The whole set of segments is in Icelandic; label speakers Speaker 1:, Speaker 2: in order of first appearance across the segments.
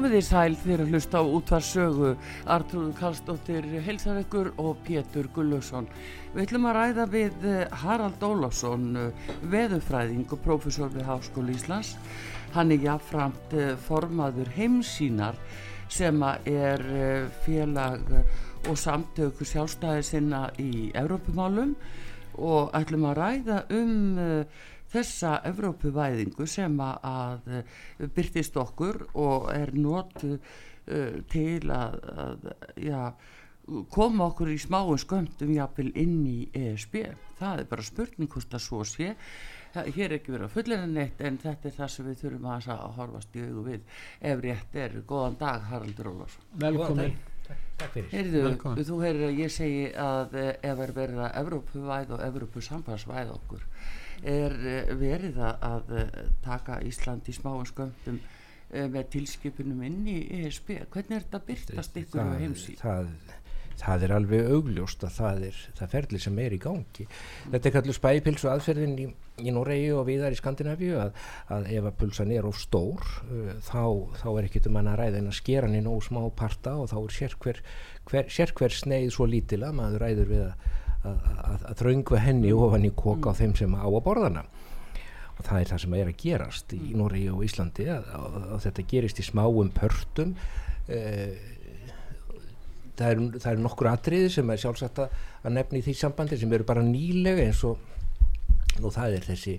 Speaker 1: Komið í sæl þegar að hlusta á útvarsögu Artrúður Kallstóttir Helsarökkur og Pétur Gullarsson. Við ætlum að ræða við eh, Harald Ólafsson, eh, veðufræðing og prófessor við Háskóli Íslands. Hann er jáfnframt eh, formaður heimsínar sem er félag og samtöku sjálfstæði sinna í Evrópumálum og ætlum að ræða um þessa Evrópuvæðingu sem að byrtist okkur og er nótu uh, til að, að já, koma okkur í smáum sköndum jápil inn í ESB það er bara spurning hvort það svo sé. Hér er ekki verið að fullina neitt en þetta er það sem við þurfum að, að horfast í augu við ef rétt er. Góðan dag Haraldur Ólafsson.
Speaker 2: Velkomin.
Speaker 1: Heyrðu, þú heyrir að ég segi að ef er verið að Evrópuvæð og Evrópusambansvæð okkur er eh, verið að eh, taka Ísland í smáum sköndum eh, með tilskipunum inn í ESB hvernig er þetta byrtast ykkur á heimsí?
Speaker 2: Það, það er alveg augljóst að það er það ferli sem er í gangi þetta er kallur spæpilsu aðferðin í, í Noregi og viðar í Skandinavíu að, að ef að pulsan er á stór uh, þá, þá er ekkit um hann að ræða en að skera hann í nóg smá parta og þá er sérkver hver, sér sneið svo lítila maður ræður við að að þraungva henni ofan í koka á þeim sem á að borðana og það er það sem er að gerast í Nóri og Íslandi að, að, að þetta gerist í smáum pörtum. Eh, það eru er nokkur atriði sem er sjálfsagt að nefna í því sambandi sem eru bara nýlega eins og, og það er þessi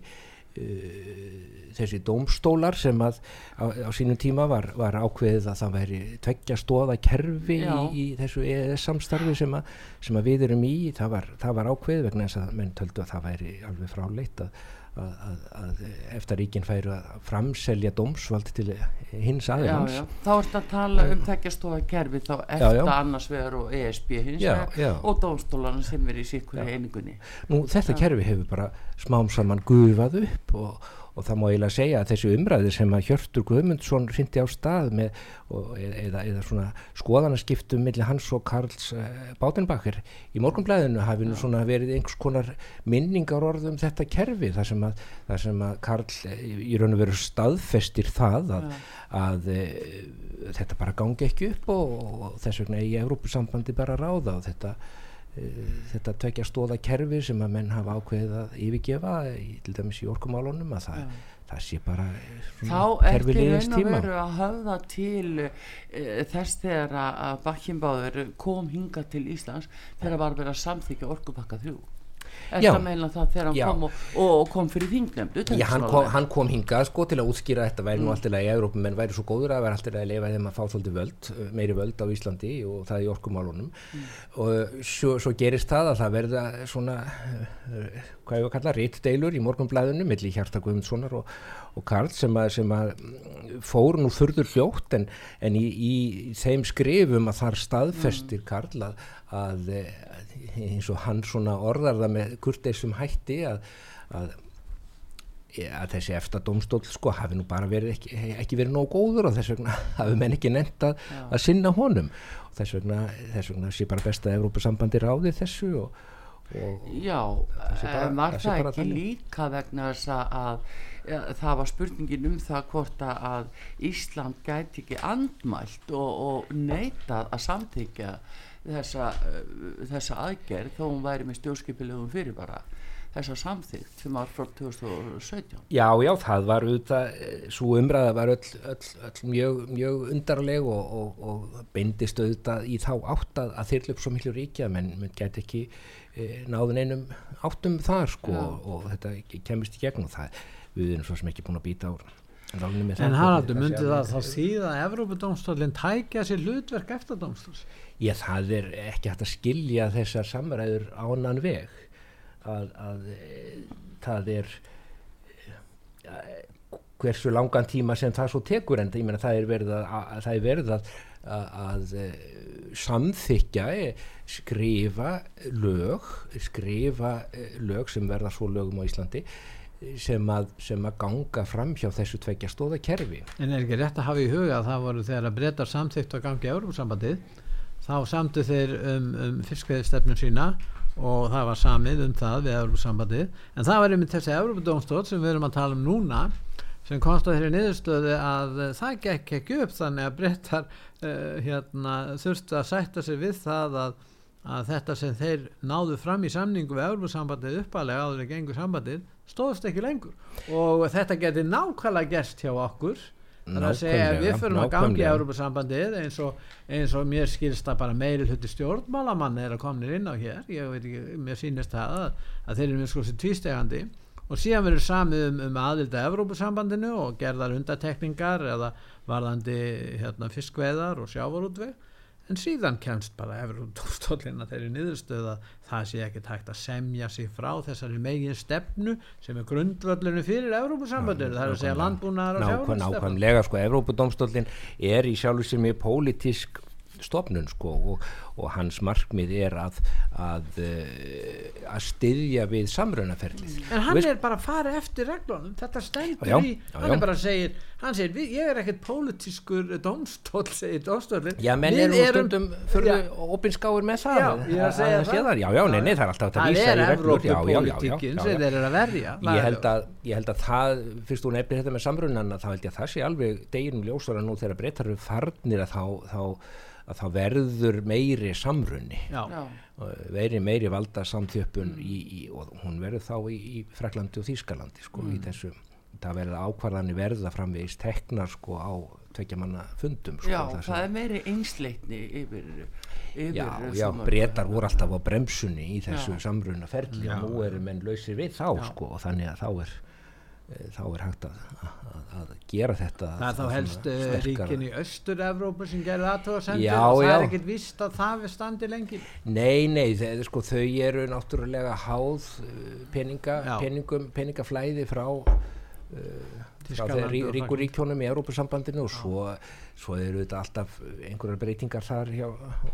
Speaker 2: þessi dómstólar sem að á, á sínum tíma var, var ákveðið að það væri tveggja stóða kerfi í, í þessu EES samstarfi sem, a, sem að við erum í. Það var, það var ákveðið vegna þess að menn töldu að það væri alveg fráleitt að að, að, að eftir ríkinn færu að framselja dómsvald til hins aðeins já, já.
Speaker 1: þá ertu að tala um þekkjastofa kerfi þá eftir já, annars vegar og ESB hins vegar og dómstólarna sem er í sikkur einingunni.
Speaker 2: Nú þetta kerfi hefur bara smám saman gufað upp og og það má eiginlega segja að þessi umræði sem að Hjörtur Guðmundsson fyndi á stað með, og, eða, eða svona skoðanaskiptum millir hans og Karls uh, Bátenbakker í morgunblæðinu hafi nú svona verið einhvers konar minningar orðum þetta kerfi þar sem að, þar sem að Karl eh, í raun og veru staðfestir það að, að uh, þetta bara gangi ekki upp og, og þess vegna í Európusambandi bara ráða og þetta Eh, þetta tvekja stóða kerfi sem að menn hafa ákveðið að yfirgefa í, til dæmis í orkumálunum að það, það sé bara
Speaker 1: kerfi liðins tíma Þá ertu raun og veru að höfða til e, þess þegar að Bakkinbáður kom hinga til Íslands þegar var verið að samþykja orkupakka þrjú Þetta meina það þegar hann kom og, og kom fyrir þingnefndu
Speaker 2: Já, hann kom, hann kom hingað sko til að útskýra þetta væri mm. nú alltaf í Európa menn væri svo góður að vera alltaf að lifa þeim að fá svolítið völd, meiri völd á Íslandi og það í orkumálunum mm. og svo, svo gerist það að það verða svona hvað ég var að kalla, rittdeilur í morgunblæðinu millir Hjarta Guðmundssonar og, og Karl sem að, sem að fór nú þurður hljótt en, en í, í þeim skrifum að þar staðfestir mm. Karl að, að eins og hann svona orðar það með kurteisum hætti að, að, að þessi eftir domstól sko hafi nú bara verið ekki, ekki verið nóg góður og þess vegna hafi menn ekki nefnt að, að sinna honum og þess vegna, þess vegna sé bara best að Evrópa-sambandi ráði þessu og,
Speaker 1: og Já, var það ekki þannig. líka vegna þess að það var spurningin um það hvort að Ísland gæti ekki andmælt og, og neitað að samþykja þessa, uh, þessa aðgerð þó hún væri með stjórnskipilegum fyrir bara þessa samþýtt sem var frá 2017
Speaker 2: Já, já, það var auðvitað eh, svo umræða var öll, öll, öll mjög, mjög undarleg og, og, og beindist auðvitað í þá átt að, þyrla upp svo miklu ríkja menn menn geti ekki e, náðun einum áttum þar sko og, og þetta kemist í gegn og það við erum svo sem ekki búin að býta ára
Speaker 3: En Haraldur, myndi það þá síða að Evrópadómstólinn tækja sér hlutverk eftir dómstóls?
Speaker 2: Já, það er ekki hægt að skilja þessar samræður ánan veg. Að, að það er hversu langan tíma sem það svo tekur en meina, það er verið að, að, er verið að, að samþykja skrifa lög skrifa lög sem verða svo lögum á Íslandi sem að, sem að ganga fram hjá þessu tveikja stóða kerfi.
Speaker 3: En er ekki rétt að hafa í huga að það voru þegar að breyta samþygt að gangi á Európa-sambandið þá samtu þeir um, um fiskveðistefnum sína og það var samið um það við Európa-sambandið en það var einmitt þessi Európa-dómstótt sem við erum að tala um núna sem konsta þeirri niðurstöðu að uh, það gekk ekki upp þannig að breytar uh, hérna, þurftu að sætta sig við það að, að þetta sem þeir náðu fram í samningu við Európa-sambandið uppalega áður stóðst ekki lengur. Og þetta geti nákvæmlega gerst hjá okkur þannig að segja að við fyrir að gangi í Európa-sambandið eins, eins og mér skilst að bara meiri hluti stjórnmálamann er að komna inn á hér. Ég veit ekki, mér sýnist það að, að þeir eru mjög sko sem tvístegandi. Og síðan verður samið um, um aðilda Európa-sambandinu og gerðar undatekningar eða varðandi hérna, fiskveðar og sjávarútveg en síðan kemst bara Evrópdómstólina þeirri niðurstöða það sé ekki tægt að semja sig frá þessari megin stefnu sem er grundvöldinu fyrir Evrópusambandinu það er að segja landbúnaðar og
Speaker 2: sjáurstefnu Nákvæmlega sko, Evrópudómstólin er í sjálf sem er pólitísk stofnun sko og, og hans markmið er að að, eh, að styðja við samrönaferlið
Speaker 3: en hann Vist, er bara að fara eftir reglunum. Þetta stendur já, í, hann já, er bara að segja hann segir, við, ég er ekkert pólitískur domstól, segir domstólin
Speaker 2: já, menn við eru stundum fyrir opinskáir með það.
Speaker 3: Já, ég er að segja það.
Speaker 2: já, já, nei, nei, það er alltaf
Speaker 3: að vísa í reglur. Það Evrópupolítikinn sem þeir eru að verja
Speaker 2: ég held að, ég held að það, fyrst þú nefnir þetta með samrönan þá held ég að það sé alveg deginum ljósara nú þegar breytar við farnir að þá, þá að það verður meiri samrunni verður meiri valda samþjöppun mm. í, í, og hún verður þá í, í Fraklandi og Þýskalandi sko, mm. í þessu, það verður ákvarðanir verða framvegis teknar sko á tvekja manna fundum sko,
Speaker 1: Já, það, það er meiri einsleitni yfir,
Speaker 2: yfir Já, já, breytar voru alltaf á bremsunni í þessu samrunna ferli og nú eru menn lausir við þá sko og þannig að þá er þá er hægt að, að, að gera þetta
Speaker 3: það er þá helst uh, ríkin í Östur-Evrópa sem gerur aðtóðasendur og það já. er ekkert vist að það er standi lengi.
Speaker 2: Nei, nei, þeir, sko, þau eru náttúrulega háð eh, peninga, peningum, peningaflæði frá ríkur ríkjónum í Európa-sambandinu og svo, svo eru þetta alltaf einhverjar breytingar þar hjá,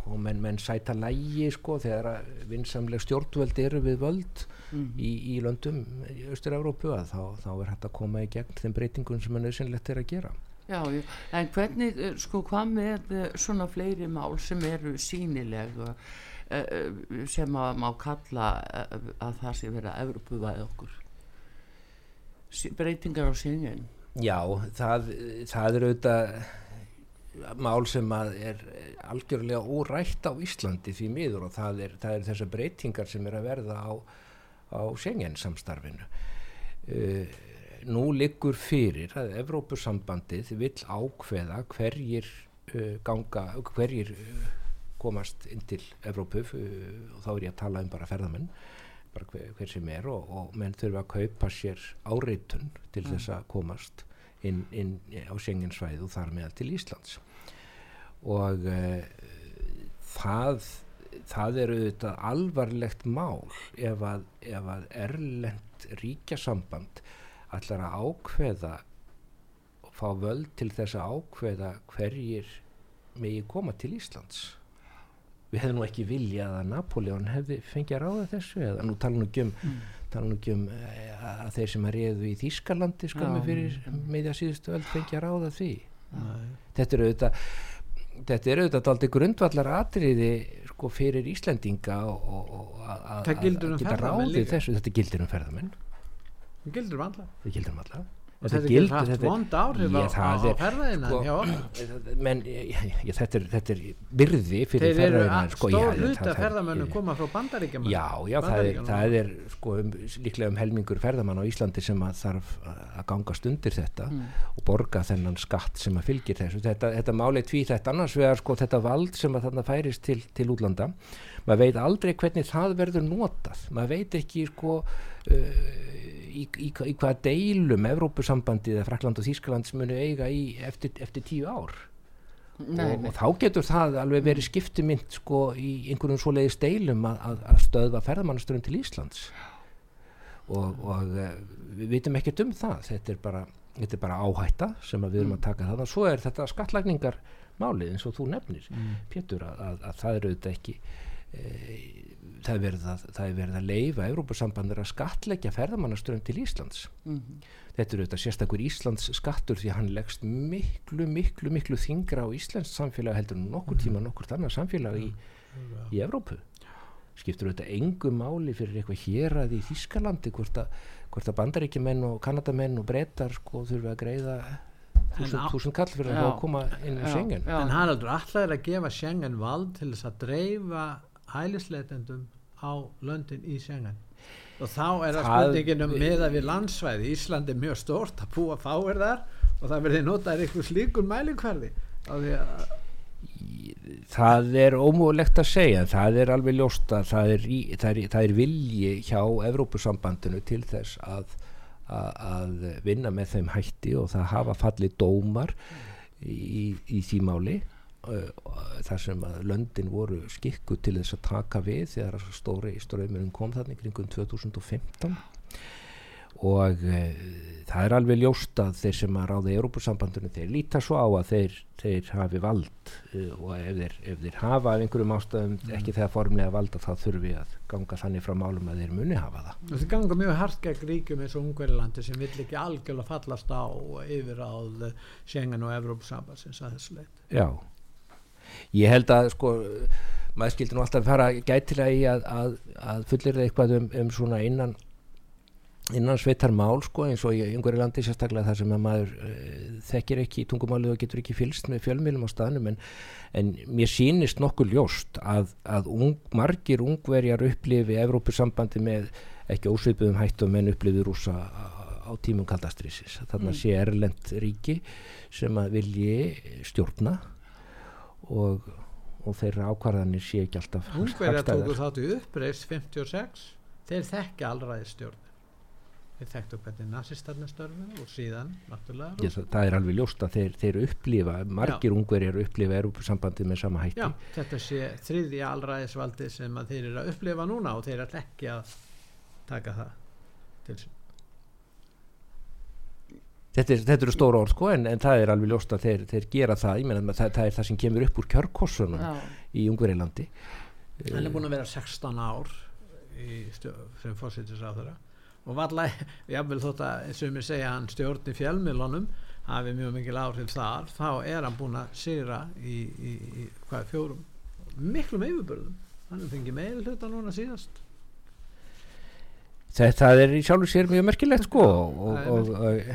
Speaker 2: og menn, menn sæta lægi sko þegar vinsamleg stjórnvöld eru við völd mm -hmm. í, í löndum í Östur-Európu þá, þá er hægt að koma í gegn þeim breytingum sem er nöðsynlegt er að gera.
Speaker 1: Já, en hvernig, eh, sko, hvað með eh, svona fleiri mál sem eru sínileg eh, sem að má kalla að það sé verið að Európu væði okkur breytingar á síngin
Speaker 2: Já, það, það er auðvitað mál sem er algjörlega órætt á Íslandi því miður og það er, það er þessar breytingar sem er að verða á, á Schengen samstarfinu uh, nú liggur fyrir að Evrópusambandið vil ákveða hverjir uh, ganga, hverjir uh, komast inn til Evrópu og þá er ég að tala um bara ferðamenn bara hver, hver sem er og, og menn þurfa að kaupa sér áreitun til
Speaker 1: Mm.
Speaker 2: þess að komast inn, inn á Schengensvæði og þar meðal til Íslands og uh, það það eru þetta alvarlegt mál ef að, ef að erlend ríkjasamband ætlar að ákveða og fá völd til þess að ákveða hverjir megi koma til Íslands við hefðum nú ekki viljað að Napoleon hefði fengið að ráða þessu eða nú tala nú ekki um,
Speaker 1: Mm.
Speaker 2: tala nú ekki um eh, að þeir sem að réðu í Þýskalandi skömmu fyrir meðja síðustu öll fengið að ráða því.
Speaker 3: Nei.
Speaker 2: þetta eru auðvitað þetta eru auðvitað aldrei grundvallar atriði sko fyrir Íslendinga og, og, og að-
Speaker 3: gildir um
Speaker 2: að geta
Speaker 3: líka.
Speaker 2: þessu, þetta gildir um ferðamenn.
Speaker 3: Það gildur um alla.
Speaker 2: Það gildir um alla
Speaker 3: þetta getur haft vond áhrif á, á, á
Speaker 2: er-
Speaker 3: ferðaðina
Speaker 2: sko, menn, þetta, er, þetta er virði fyrir
Speaker 3: að
Speaker 2: sko,
Speaker 3: stór hluta ferðamönnum koma frá bandaríkjaman
Speaker 2: Já, já, það er, það er sko, um, líklega um helmingur ferðamann á Íslandi sem að þarf að gangast undir þetta og borga þennan skatt sem að fylgir þessu. Þetta, þetta máli tví þetta annars vegar sko þetta vald sem að þarna færist til, til útlanda. Maður veit aldrei hvernig það verður notað. Maður veit ekki sko uh, í, í, í hvaða deilum Evrópusambandið eða Frakland og Þýskaland munu eiga í eftir, eftir tíu ár?
Speaker 1: Nei,
Speaker 2: og, og þá getur það alveg verið skiptumynd sko í einhverjum svoleiðis deilum að, að, að stöðva ferðamannastörum til Íslands. Og, og uh, við vitum ekkert um það. Þetta er bara, þetta er bara áhætta sem við erum að taka það og svo er þetta skattlagningar málið eins og þú nefnir Pétur að, að, að það er auðvitað ekki e, það er verið að, það er verið að leifa Evrópusambandur að skattleggja ferðamannastörum til Íslands
Speaker 1: Mhm.
Speaker 2: þetta er auðvitað sérstakur Íslands skattur því hann leggst miklu, miklu, miklu þingra á Íslands samfélag heldur en nokkur tíma nokkur annar samfélag í, í Evrópu skiptur auðvitað engu máli fyrir eitthvað hér að í Þískalandi hvort að, hvort að bandaríkjumenn og kanadamenn og brettar sko þurfa að greiða þúsund, kall fyrir að
Speaker 1: Já.
Speaker 2: fá að koma inn í Schengen
Speaker 1: já.
Speaker 3: en Haraldur alltaf er að gefa Schengen vald til þess að dreifa hælisleitendum á löndin í Schengen. Og þá er það spurningin um meða við landsvæði. Ísland er mjög stórt að búa fáir þar og það verði notaður eitthvað slíkur að
Speaker 2: það er ómúlegt að segja það er alveg ljóst að það er, í, það er, það er vilji hjá Evrópusambandinu til þess að, að, að vinna með þeim hætti og það hafa fallið dómar í, í því máli þar sem að löndin voru skikku til þess að taka við þegar stóri ströymurinn kom þannig kringum 2015 og uh, það er alveg ljóst að þeir sem að ráða í Európusambandinu þeir líta svo á að þeir, þeir hafi vald uh, og ef þeir, ef þeir hafa af einhverjum ástæðum ekki þegar formlega valda þá þurfi að ganga þannig frá málum að þeir muni hafa það.
Speaker 3: Það ganga mjög hart gegn ríkjum eins og Ungverilandi sem vill ekki algjörlega fallast á yfir á Schengen og Evrópsambansins að þessu leit
Speaker 2: Já, ég held að sko maður skildi nú alltaf fara gætilega í að, að, að fullir eitthvað um, um svona innan innan sveitar mál sko eins og í einhverju landi sérstaklega þar sem að maður uh, þekkir ekki tungumálið og getur ekki fylst með fjölmilum á staðnum en, en mér sýnist nokkuð ljóst að, að ung, margir ungverjar upplifi Evrópusambandi með ekki ósvipuðum hættum en upplifi rúsa á, tímum kaldastrisis þarna sé erlend ríki sem að vilji stjórna og, og þeirra ákvarðanir sé ekki alltaf
Speaker 3: Ungverja
Speaker 2: hagstæðar.
Speaker 3: tóku þáttu uppreist 56 þeir þekkja allræði stjórn þeir þekktu hvernig nazistarnir störfu og síðan náttúrulega
Speaker 2: Ég, það, það er alveg ljóst að þeir, þeir upplifa margir ungverjar upplifa Evrópusambandið með sama hætti
Speaker 3: Já, þetta sé þriðja allræðisvaldi sem þeir eru að upplifa núna og þeir eru ekki að taka það til sín.
Speaker 2: Þetta, er, þetta eru stóra orð sko en, en það er alveg ljóst að þeir, þeir gera það. Ég meina það, það er það sem kemur upp úr kjörkossunum
Speaker 1: Já.
Speaker 2: í ungverjalandi.
Speaker 3: Hann er búin að vera 16 ár í stjó, sem fórsetis á þeirra og varla, jáfnvel þótt að sem ég segja hann stjórn í fjölmiðlunum hafi mjög mikil áhrif þar þá er hann búin að sigra í, í, í hvað, fjórum miklum yfirbörðum hann er fengið meiri hluta núna síðast.
Speaker 2: Þetta er í sjálfu sér mjög merkilegt sko og, og, og,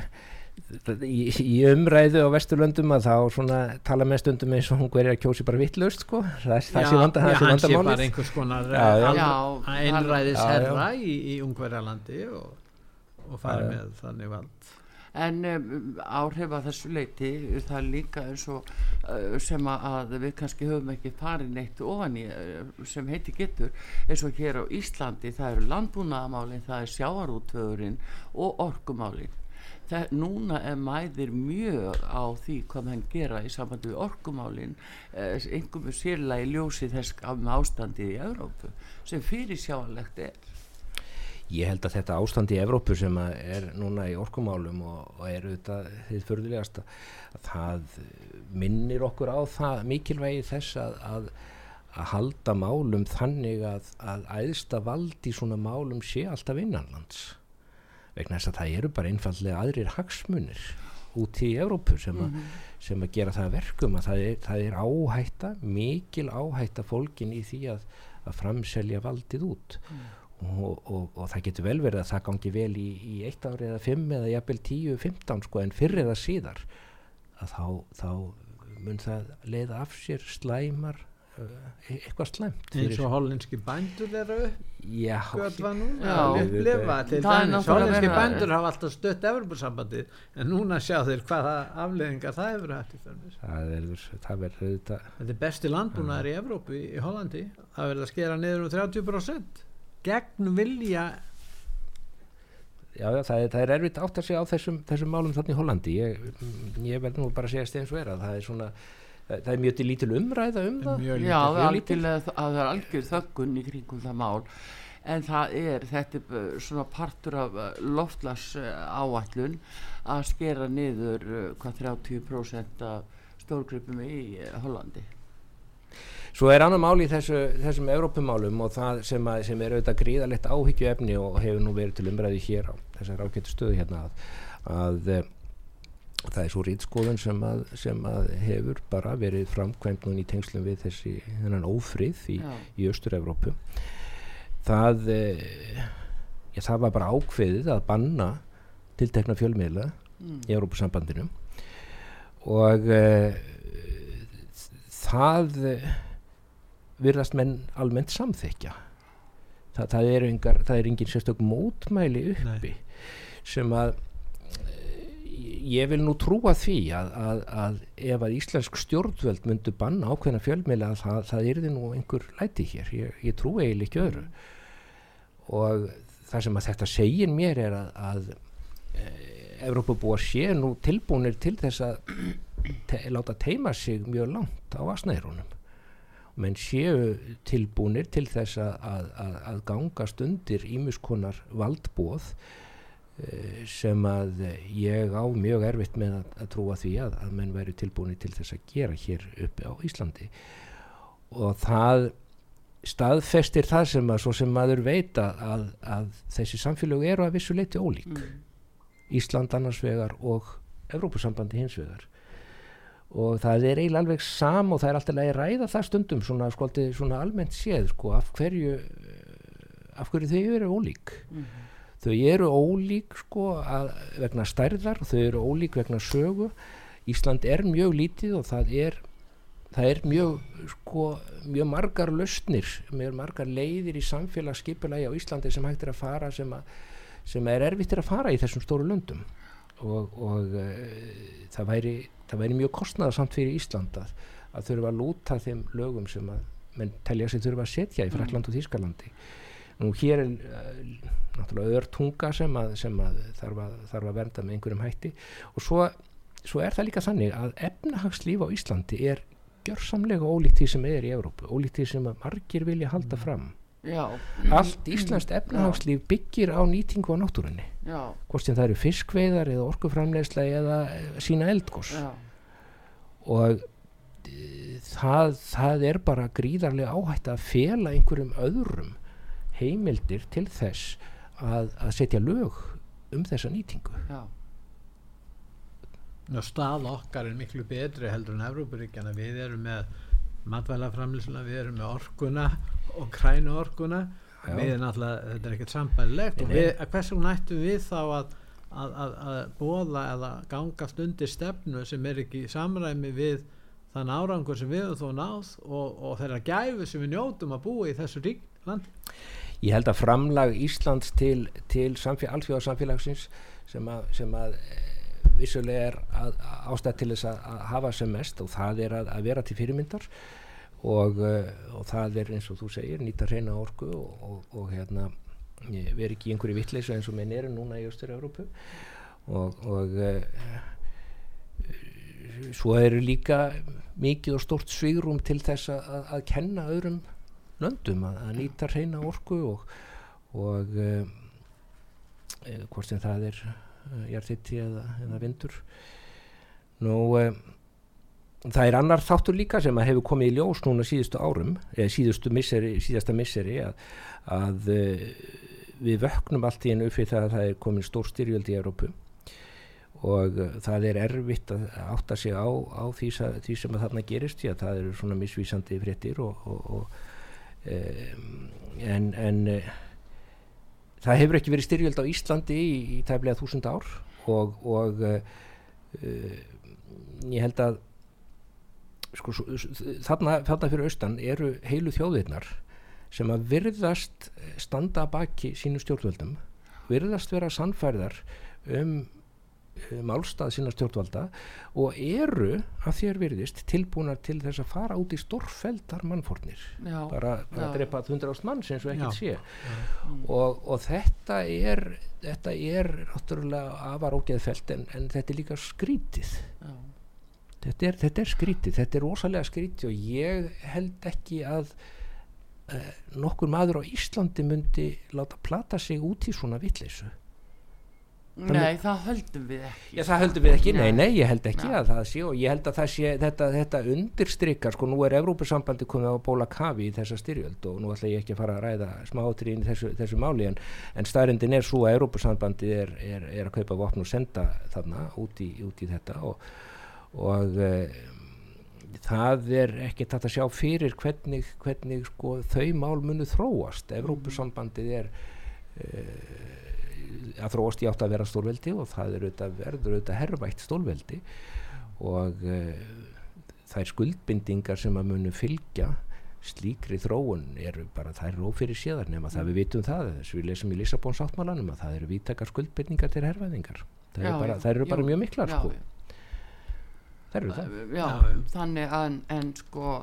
Speaker 2: í, í umræðu á vesturlöndum að þá svona tala með stundum eins og hún hverja kjósi bara vittlaust sko. Það, það sé vanda, sé
Speaker 3: hann sé bara einhvers konar einræðis herra í, í ungverjalandi og, og fari
Speaker 2: Já, já.
Speaker 3: með þannig vald.
Speaker 1: En um, áhrif að þessu leiti það er líka eins og uh, sem að við kannski höfum ekki farið neitt ofan í uh, sem heiti getur eins og hér á Íslandi það eru landbúnaðamálin, það er sjáarútvöðurinn og orkumálin það, núna er mæðir mjög á því hvað mann gera í sambandi við orkumálin eh, einhverjum sérlega í ljósi þess ástandið í Európu sem fyrir sjáanlegt er.
Speaker 2: Ég held að þetta ástand í Evrópu sem er núna í orkumálum og, og er auðvitað því förðulegast að það minnir okkur á það mikilvægi þess að, að, að halda málum þannig að, að æðsta vald í svona málum sé alltaf innanlands vegna þess að það eru bara einfallega aðrir hagsmunir út í Evrópu sem, mm -hmm. sem að gera það verkum að það er, það er áhætta, mikil áhætta fólkin í því að framselja valdið út mm og, og, og það getur vel verið að það gangi vel í, í eitt ári eða fimm eða jafnvel tíu, fymtán sko en fyrir eða síðar að þá, þá mun það leiða af sér slæmar eitthvað slæmt
Speaker 3: eins og hollandski bændur eru
Speaker 2: já,
Speaker 3: hollandski bændur hafa alltaf stött Evropasambandi en núna sjá þeir hvaða afleðingar það hefur hægt
Speaker 2: það verður
Speaker 3: þetta er besti landbúnaðar í Evrópu í, í Hollandi. Það verður að skera niður um 30% gegn vilja
Speaker 2: Já, já það, er, það er erfitt átt að segja á þessum, þessum málum þannig í Hollandi. Ég, ég verð nú bara að segja steins vera það er svona, það er mjög til lítil umræða um það
Speaker 1: mjög Já, það er algjörlega að það er algjör þöggun í kringum það mál. En það er, þetta er svona partur af uh, loftlas áallun að skera niður hvað 30% af stórgripum í Hollandi.
Speaker 2: Svo er annar mál í þessu, þessum Evrópumálum og það sem, að, sem er auðvitað gríðalegt áhyggju efni og hefur nú verið til umræði hér á þessar ágættu stöðu hérna að, að eh, það er svo rýtskóðun sem, sem að hefur bara verið framkvæmt núna í tengslum við þessi þennan ófrið í, í Östur-Evrópu. Það, eh, ja, það var bara ákveðið að banna tiltekna fjölmiðla mm. í Evrópusambandinu og uh, það virðast menn almennt samþykja Þa, það engar, það er engin sérstök mótmæli uppi Nei. sem að ég vil nú trúa því að, að, að ef að íslensk stjórnvöld myndu banna ákveðna fjölmjöla það, það er því nú einhver læti hér. Ég, ég trú eiginlega ekki öðru. Og það sem að þetta segir mér er að, að e, Evrópabúar sé nú tilbúinir til þess að te, láta teima sig mjög langt á asnæðirunum menn séu tilbúinir til þess að, gangast undir ímuskonar valdbóð sem að ég á mjög erfitt með að, að trúa því að, að menn væri tilbúinir til þess að gera hér uppi á Íslandi og það staðfestir það sem að svo sem maður veit að þessi samfélag eru að vissu leiti ólík mm. Ísland annars vegar og Evrópusambandi hins vegar og það er eiginlega alveg sam og það er alltaf að ræða það stundum svona, skolti, svona almennt séð sko, af hverju af hverju þau eru ólík mm. Þau eru ólík sko, vegna stærðar þau eru ólík vegna sögu Ísland er mjög lítið og það er það er mjög sko, mjög margar löstnir mjög margar leiðir í samfélagsskipulagi á Íslandi sem hægt er að fara sem, að, sem er erfitt að fara í þessum stóru löndum og, og uh, það væri það væri mjög kostnæðarsamt fyrir Ísland að, að þurfa að lúta þeim lögum sem að menn telja sig þurfa að setja í. Frakland og Þískalandi nú hér er uh, náttúrulega öður tunga sem að, sem að þarf, að þarf að vernda með einhverjum hætti. Og svo, svo er það líka þannig að efnahagslíf á Íslandi er gjörsamlega ólíkt því sem er í Európu ólíkt því sem margir vilja halda mm. fram. Já. allt Íslands efnahagslíf byggir á nýtingu á náttúrunni. Hvort sem það eru fiskveiðar eða orkuframlegsla eða eh, sína eldgós og e, það, það er bara gríðarlega áhætt að fela einhverjum öðrum heimildir til þess að, að setja lög um þessa nýtingu. Já.
Speaker 3: Stað okkar er miklu betri heldur en Evrópuríkjana við erum með matvælaframlýsuna, við erum með orkuna og krænu orkuna. Já. við erum náttúrulega, þetta er ekkert sambælilegt og við, hversu nættum við þá að að, að, að bóða eða gangast undir stefnu sem er ekki samræmi við þann árangur sem við þó náð og, og þeirra gæfu sem við njótum að búa í þessu rík land
Speaker 2: Ég held að framlag Íslands til, til alþjóðarsamfélagsins sem að, sem að vissulega er að, ástæð til þess að, að hafa sem mest og það er að, að vera til fyrirmyndar og, uh, og það er eins og þú segir nýta hreina orku og, og, og hérna veri ekki í einhverju vittleysu eins og menn eru núna í Östur-Európu og svo eru líka mikið og stort svigrum til þess að, að kenna öðrum löndum að, að nýta hreina orku og, og e, hvort sem það er hjartitti eða, eða vindur. Nú e, það er annar þáttur líka sem að hefur komið í ljós núna síðustu árum eða síðustu misseri, síðasta misseri að, að e, við vöknum allt í einu upp fyrir það að það er komin stór styrjöld í Európu og það er erfitt að átta sig á, á því, því sem að þarna gerist því að það eru svona misvísandi fréttir og, og, og en, en uh, það hefur ekki verið styrjöld á Íslandi í, í tæflega þúsund ár og, og uh, ég held að sko, þarna, þarna fyrir austan eru heilu þjóðirnar sem að virðast standa baki sínu stjórnvöldum virðast vera sannfærðar um Eh, málstað sína stjórnvalda og eru að þér virðist tilbúinar til þess að fara út í stórfeldar mannfórnir. Bara, bara að drepa 100 ást manns eins og ekkert sé. Og, og þetta er þetta er náttúrulega afar ógeðfelt en, en þetta er líka skrítið. Þetta er, þetta er skrítið þetta er rosalega skrítið og ég held ekki að uh, nokkur maður á Íslandi myndi láta plata sig út í svona vittleysu
Speaker 1: Nei, það höldum við ekki
Speaker 2: Já, það höldum við ekki, nei, nei, ég held ekki nei. að það sé og ég held að það sé, þetta, þetta undirstrykar, sko, nú er Evrópussambandi komið á bóla kafi í þessa styrjöld og nú ætla ég ekki að fara að ræða í þessu, þessu máli en, en staðrindin er svo að Evrópussambandi er, er, er að kaupa vopn og senda þarna út í, út í þetta og, og e, það er ekki þetta að sjá fyrir hvernig, hvernig sko, þau mál munu þróast. Evrópussambandið er e, að þróast í átt að vera stórveldi og það er auðvitað verður auðvitað herrvægt stórveldi. Og uh, þær skuldbindingar sem að munu fylgja slíkri þróun eru bara það eru ófyrir séðar nema það við vitum það. Þess við lesum í Lissabons áttmálanum að það eru vítakar skuldbindningar til herrvæðingar það eru bara, það eru bara mjög miklar sko. það eru það.
Speaker 1: Já, þannig að en sko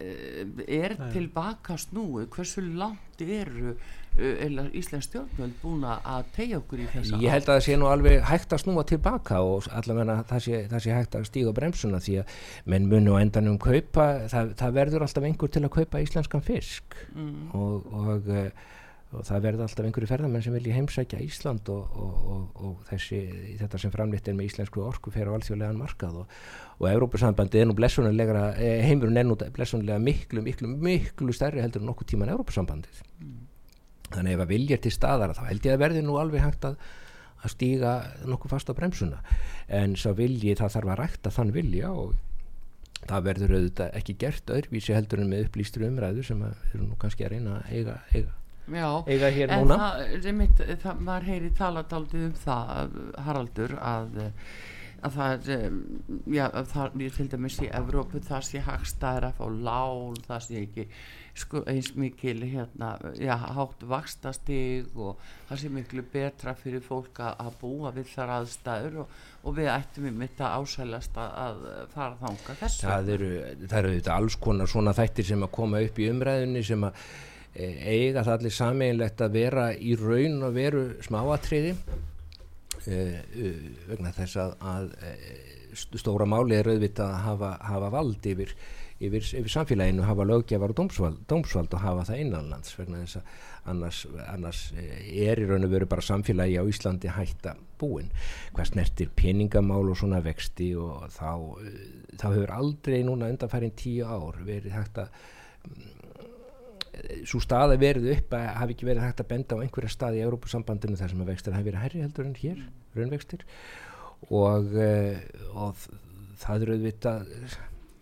Speaker 1: er tilbaka snúi hversu langt eru uh, Íslands stjórnvöld búin að tegja okkur í þessa
Speaker 2: ég held að það sé nú alveg hægt að snúa tilbaka og allavega það sé, það sé hægt að stíga bremsuna því að menn munu á endanum kaupa það, það verður alltaf einhver til að kaupa íslenskan fisk. Mm. og, og og það verður alltaf einhverju ferðarmenn sem vilja heimsækja Ísland og, og, og, og þessi, þetta sem framleitt er með íslensku orku fer á alþjóðlegan markað og Európa-sambandi er nú blessunulegra eh, heimurinn er nú blessunulega miklu, miklu, miklu stærri heldur en nokkuð tíman Európa-sambandið mm. þannig ef að vilja til staðara þá held ég að verði nú alveg hægt að, að stíga nokkuð fast á bremsuna en svo vilji það þarf að rækta þann vilja og það verður auðvitað ekki gert öðruvísi heldur en með upplýstur umræðu sem að að að eiga, hér en núna.
Speaker 1: það, mitt, það, maður heyri taladaldið um það Haraldur að, að það já, það er til dæmis í Evrópu það sé hagstæðir að fá lál það sé ekki sko, eins mikil hérna, já, hátt vakstastig og það sé miklu betra fyrir fólk að búa við þar aðstæður og, og við ættum um þetta ásælast að, að fara þánga þessu
Speaker 2: Það eru, það eru alls konar svona þættir sem að koma upp í umræðinni sem að eiga það allir sameinlegt að vera í raun og veru smáatriði e, e, vegna þess að, að stóra máli er auðvitað að hafa, hafa vald yfir, yfir, yfir samfélaginu, hafa lögjafar og dómsvald, dómsvald og hafa það innanlands vegna þess að annars, annars er í raun og veru bara samfélagi á Íslandi hætta búin. Hvað snertir peningamál og svona vexti og þá, þá hefur aldrei núna undanfærin tíu ár verið hægt að svo staða verið upp að hafi ekki verið hægt að benda á einhverja stað í Európusambandinu þar sem að vextir hafi verið herri heldur en hér, raunvextir. Og, uh, og það eru auðvitað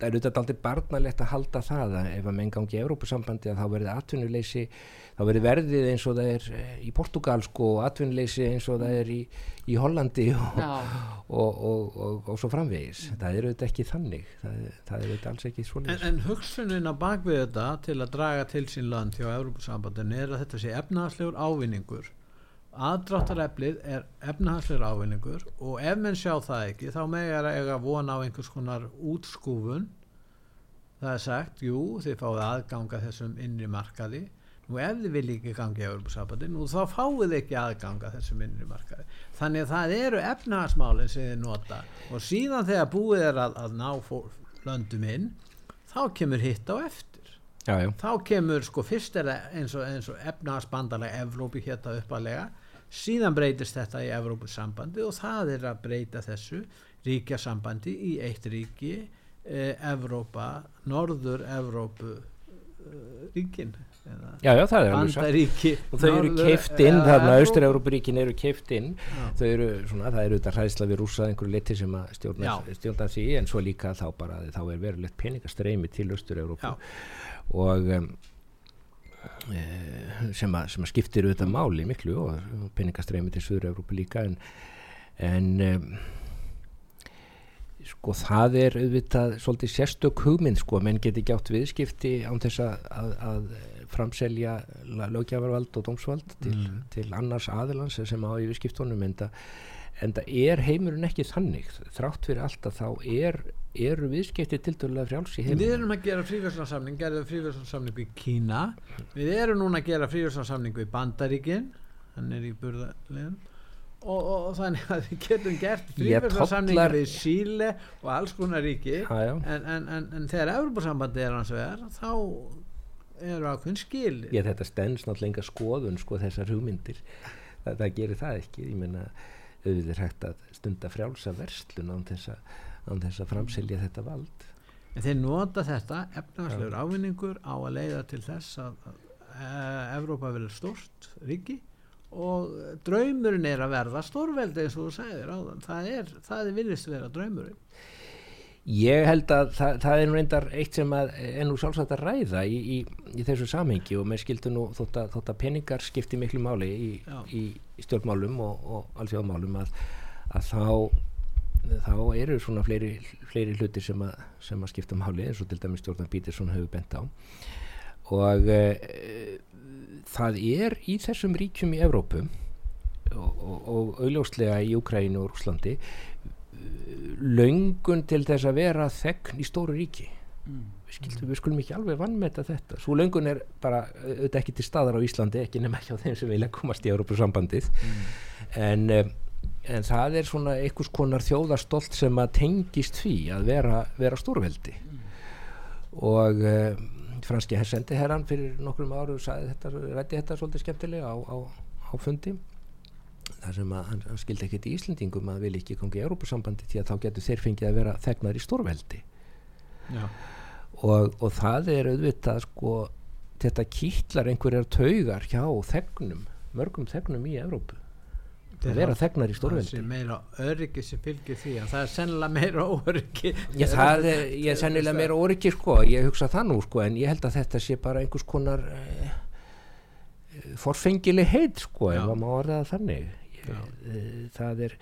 Speaker 2: það eru auðvitað aldrei barnalegt að halda það að ef að menn gangi í Európusambandi að þá verið atvinnuleysi þá verið verðið eins og það er eh, í Portugal sko og atvinnleysi eins og það er í, í Hollandi og, og, og, og svo framvegis. Mm. það eru þetta ekki þannig. Það, það eru þetta alls ekki
Speaker 3: svolítið En, en hugsunin að bakvið þetta til að draga til sín land hjá Európa-sambandin er að þetta sé efnaðslegur ávinningur aðdráttareflið er efnahansleir ávinningur og ef menn sjá það ekki þá megar eiga vona á einhvers konar útskúfun. Það er sagt, jú, þið fáið aðganga þessum innri markaði. Nú ef þið vilja ekki gangi á Europasambandi nú þá fáið ekki aðganga þessum innri markaði. Þannig að það eru efnahansmálinn sem þið nota. Og síðan þegar búið er að, að ná fólk, löndum inn þá kemur hitt á eftir.
Speaker 2: Já,
Speaker 3: þá kemur sko fyrst eins og, og efnahansbandalega Evrópi hérna uppalega síðan breytist þetta í Evrópusambandi og það er að breyta þessu ríkjasambandi í eitt ríki eh, Evrópa, Norður Evrópu eh, ríkin
Speaker 2: já, já, það er alveg satt. og þau eru keift inn,
Speaker 3: eða
Speaker 2: þarna
Speaker 3: Evrópu.
Speaker 2: Austur-Európaríkin eru keift inn. Þau eru svona, það eru þetta hræðsla við rússað einhverju liti sem að stjórna, því en svo líka þá bara þá er verulegt peningastreimi til Austur-Európu og um, sem, að, sem að skiptir auðvitað máli miklu og peningastreimi til Suður-Európu líka en, en um, sko það er auðvitað svolítið sérstök hugmynd sko, menn geti ekki átt viðskipti án þess að, að, að framselja lögjafarvald og dómsvald til,
Speaker 3: Mm.
Speaker 2: til annars aðilans sem á í viðskiptunum en það er heimurinn ekki þannig þrátt fyrir allt að þá er eru viðskipti tildulega frjáls í
Speaker 3: Við
Speaker 2: heimurinn
Speaker 3: erum að gera fríverðslansamning, gerðum fríverðslansamning við Kína, við erum núna að gera fríverðslansamning við Bandaríkin, hann er í burðarlegin og, og, og þannig að við getum gert fríverðslansamning
Speaker 2: tollar-
Speaker 3: við Síle og alls konar ríki.
Speaker 2: Já.
Speaker 3: En, en, en, en þegar Evropasambandi er hans vegar þá eru ákveðin skil
Speaker 2: ég þetta stends náttúrulega skoðun sko þessar hugmyndir. Það, það gerir það ekki. Ég meina auðvitað hægt að stunda frjálsa verslun án þess að, án þess að framselja þetta vald.
Speaker 3: En þeir nota þetta efnagslegur ávinningur á að leiða til þess að, að Evrópa verður stórt ríki og draumurinn er að verða stórveldi eins og þú segir áðan. Það er, það er viljast vera draumurinn.
Speaker 2: Ég held að það, það er nú reyndar eitt sem að er nú sjálfsagt að ræða í, í, í þessu samhengi og með skildu nú þótt að, þótt að peningar skipti miklu máli í, í stjórnmálum og, og alþjóðmálum að, að þá þá eru svona fleiri, fleiri hlutir sem að, sem að skipta máli eins og til dæmis Stjórnar Pítursson hefur bent á. Og e, það er í þessum ríkjum í Evrópu og, og, og auðljóslega í Úkrænu og Rúslandi löngun til þess að vera þegn í stóru ríki.
Speaker 1: Mm.
Speaker 2: við, skildum, við skulum ekki alveg vannmeta þetta. Svo löngun er bara auðvitað ekki til staðar á Íslandi ekki nema hjá þeim sem vilja komast í Európusambandið en, um, en það er svona einhvers konar þjóðarstolt sem að tengist því að vera, vera stórveldi. Og um, franski hersendi herran fyrir nokkrum áru þetta, rætti þetta svolítið skemmtilega á, á, á fundi þar sem að hann, hann skildi ekkert í Íslendingum að vilja ekki kongi í Európusambandi því að þá getur þeir fengið að vera þegnar í stórveldi.
Speaker 3: Já.
Speaker 2: og, og það er auðvitað sko þetta kýtlar einhverjar taugar hjá þegnum, mörgum þegnum í Evrópu að vera þegnar í
Speaker 3: það
Speaker 2: stórveldi
Speaker 3: sé meira öryggi sem fylgir því það er sennilega meira óöryggi
Speaker 2: Já, það er, ég er sennilega meira oriki sko, ég hugsa það nú sko, en ég held að þetta sé bara einhvers konar uh, forfengileg heit sko,
Speaker 3: Já.
Speaker 2: ef maður má orða það þannig. Ég, uh, það er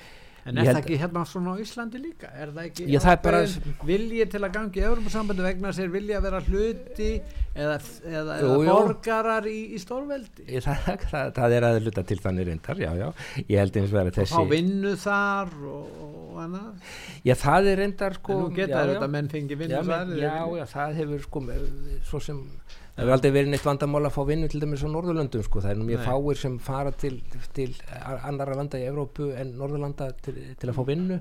Speaker 3: En er það ekki hérna svona á Íslandi líka? Er það ekki
Speaker 2: Já, það er bara-
Speaker 3: ákveðin vilji til að gangi Európa-sambandi vegna sér vilja vera hluti eða, eða,
Speaker 2: Jú,
Speaker 3: eða borgarar í, í stórveldi?
Speaker 2: það, það, það er að hluta til þannig reyndar, já, já ég held eins og
Speaker 3: Og fá
Speaker 2: þessi
Speaker 3: vinnu þar og, og annað?
Speaker 2: Já, það er reyndar sko
Speaker 3: en nú geta
Speaker 2: já, já.
Speaker 3: þetta menn fengi vinnu þar?
Speaker 2: já, já, það hefur sko svo sem það hefur aldrei verið neitt vandamál að fá vinnu til dæmis á Norðurlöndum sko, það er nú mjög
Speaker 3: Nei.
Speaker 2: fáir sem fara til, til a- annarra landa í Evrópu en Norðurlanda til, til að fá vinnu.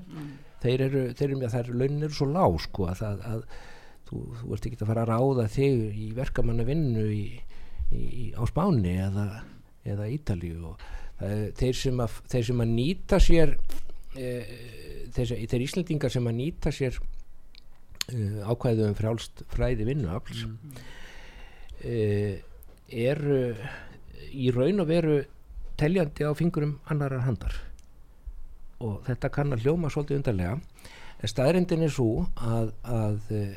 Speaker 2: Þeir eru, þeir eru, það eru launin eru svo lág sko að, það, að þú, þú ert ekki að fara að ráða þig í verkamanna vinnu í, í, í, á Spáni eða, eða Ítalíu. Og það, er- þeir, sem að, þeir sem að nýta sér e, þeir, þeir Íslendingar sem að nýta sér uh, ákvæðu um frjálst fræði vinnuafls. Mm. Eru í raun og veru teljandi á fingurum annarar handar. Og þetta kann að hljóma svolítið undarlega. En staðrindin er svo að, að uh,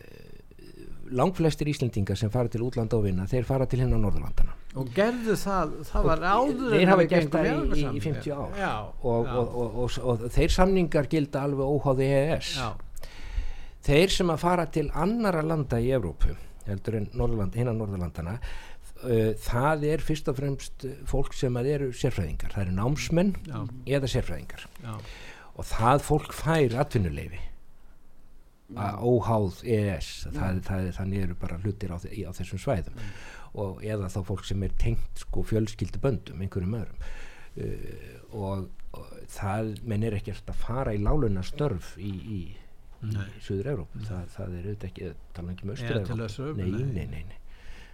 Speaker 2: langflestir Íslendingar sem fara til útlanda og vinna þeir fara til hérna á Norðurlandana
Speaker 3: Og gerðu það, það var áður
Speaker 2: þeir hafa gert það í, í, í
Speaker 3: Evrópusambandið.
Speaker 2: 50 ár.
Speaker 3: Já,
Speaker 2: og,
Speaker 3: já,
Speaker 2: og, og, og, og þeir samningar gilda alveg óháði EES
Speaker 3: já,
Speaker 2: þeir sem að fara til annara landa í Evrópu heldur en Norðurland, hinna Norðurlandana uh, það er fyrst og fremst fólk sem eru sérfræðingar, það eru námsmenn
Speaker 3: Já.
Speaker 2: eða sérfræðingar.
Speaker 3: Já.
Speaker 2: og það fólk fær atvinnuleifi óháð EES það, það, þannig eru bara hlutir á, á þessum svæðum. Og eða þá fólk sem er tengt sko fjölskyldu böndum einhverjum öðrum. Uh, og, og það menn er ekkert að fara í láluna störf í, í, í
Speaker 3: Nei.
Speaker 2: Suður Európu það, það er auðvitað ekki, tala ekki um Östur
Speaker 3: Austur-Evrópu,
Speaker 2: nei,
Speaker 3: nei.
Speaker 2: nei, nei, nei.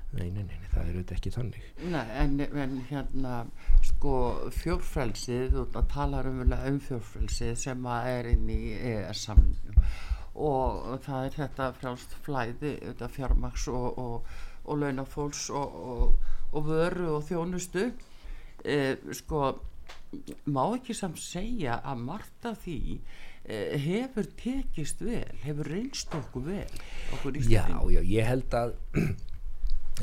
Speaker 2: Nei, nei, nei, nei, það er auðvitað ekki þannig
Speaker 1: Nei, en, en hérna sko fjórfrelsið og það talar um, um fjórfrelsið sem að er inn í EES samningum og það er þetta frjálst flæði þetta fjármaks og, og, og launafólks og, og, og vöru og þjónustu e, sko má ekki samt segja að margt af því e, hefur tekist vel hefur reynst okkur vel okkur
Speaker 2: Já, já, ég held að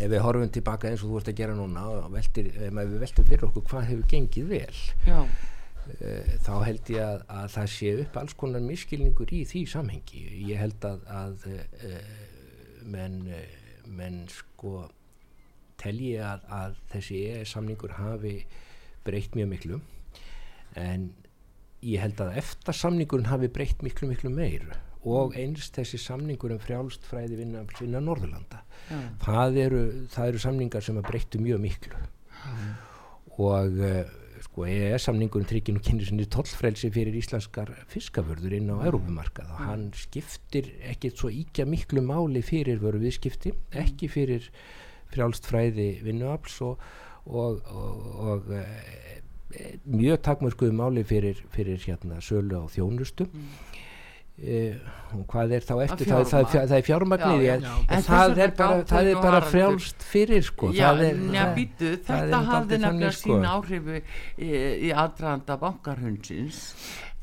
Speaker 2: ef við horfum tilbaka eins og þú ert að gera núna og veltir, ef við veltum fyrir okkur hvað hefur gengið vel
Speaker 1: já,
Speaker 2: uh, þá held ég að, að það sé upp alls konar miskilningur í því samhengi. Ég held að, að uh, menn, menn sko telji að, að þessi EES samningur hafi breytt mjög miklu. En ég held að eftir samningurinn hafi breytt miklu miklu meiru og eins þessi samningur um frjálst fræði vinna, vinna Norðurlanda.
Speaker 1: Já,
Speaker 2: það eru, það eru samningar sem að breyttu mjög miklu. Og uh, sko EES samningurinn tryggir nú kynni sinni tollfrelsi fyrir íslenskar fiskavörður inn á Európumarkað og hann skiptir ekkit svo íkja miklu máli fyrir vöru viðskipti, ekki fyrir frjálst fræði vinnuafls og, og, og, og e, mjög takmörkuðu máli fyrir, fyrir hérna sölu á þjónustu e, og hvað er þá eftir það, það, það,
Speaker 1: fjármagn.
Speaker 2: það er
Speaker 1: já.
Speaker 2: en.
Speaker 1: En
Speaker 2: það er bara, er bara frjálst fyrir sko
Speaker 1: Já,
Speaker 2: það er,
Speaker 1: njá,
Speaker 2: það-
Speaker 1: býtu,
Speaker 2: það er
Speaker 1: þetta hafði nefnilega
Speaker 2: sko.
Speaker 1: sín áhrifu í, í aðdraðanda bankarhundsins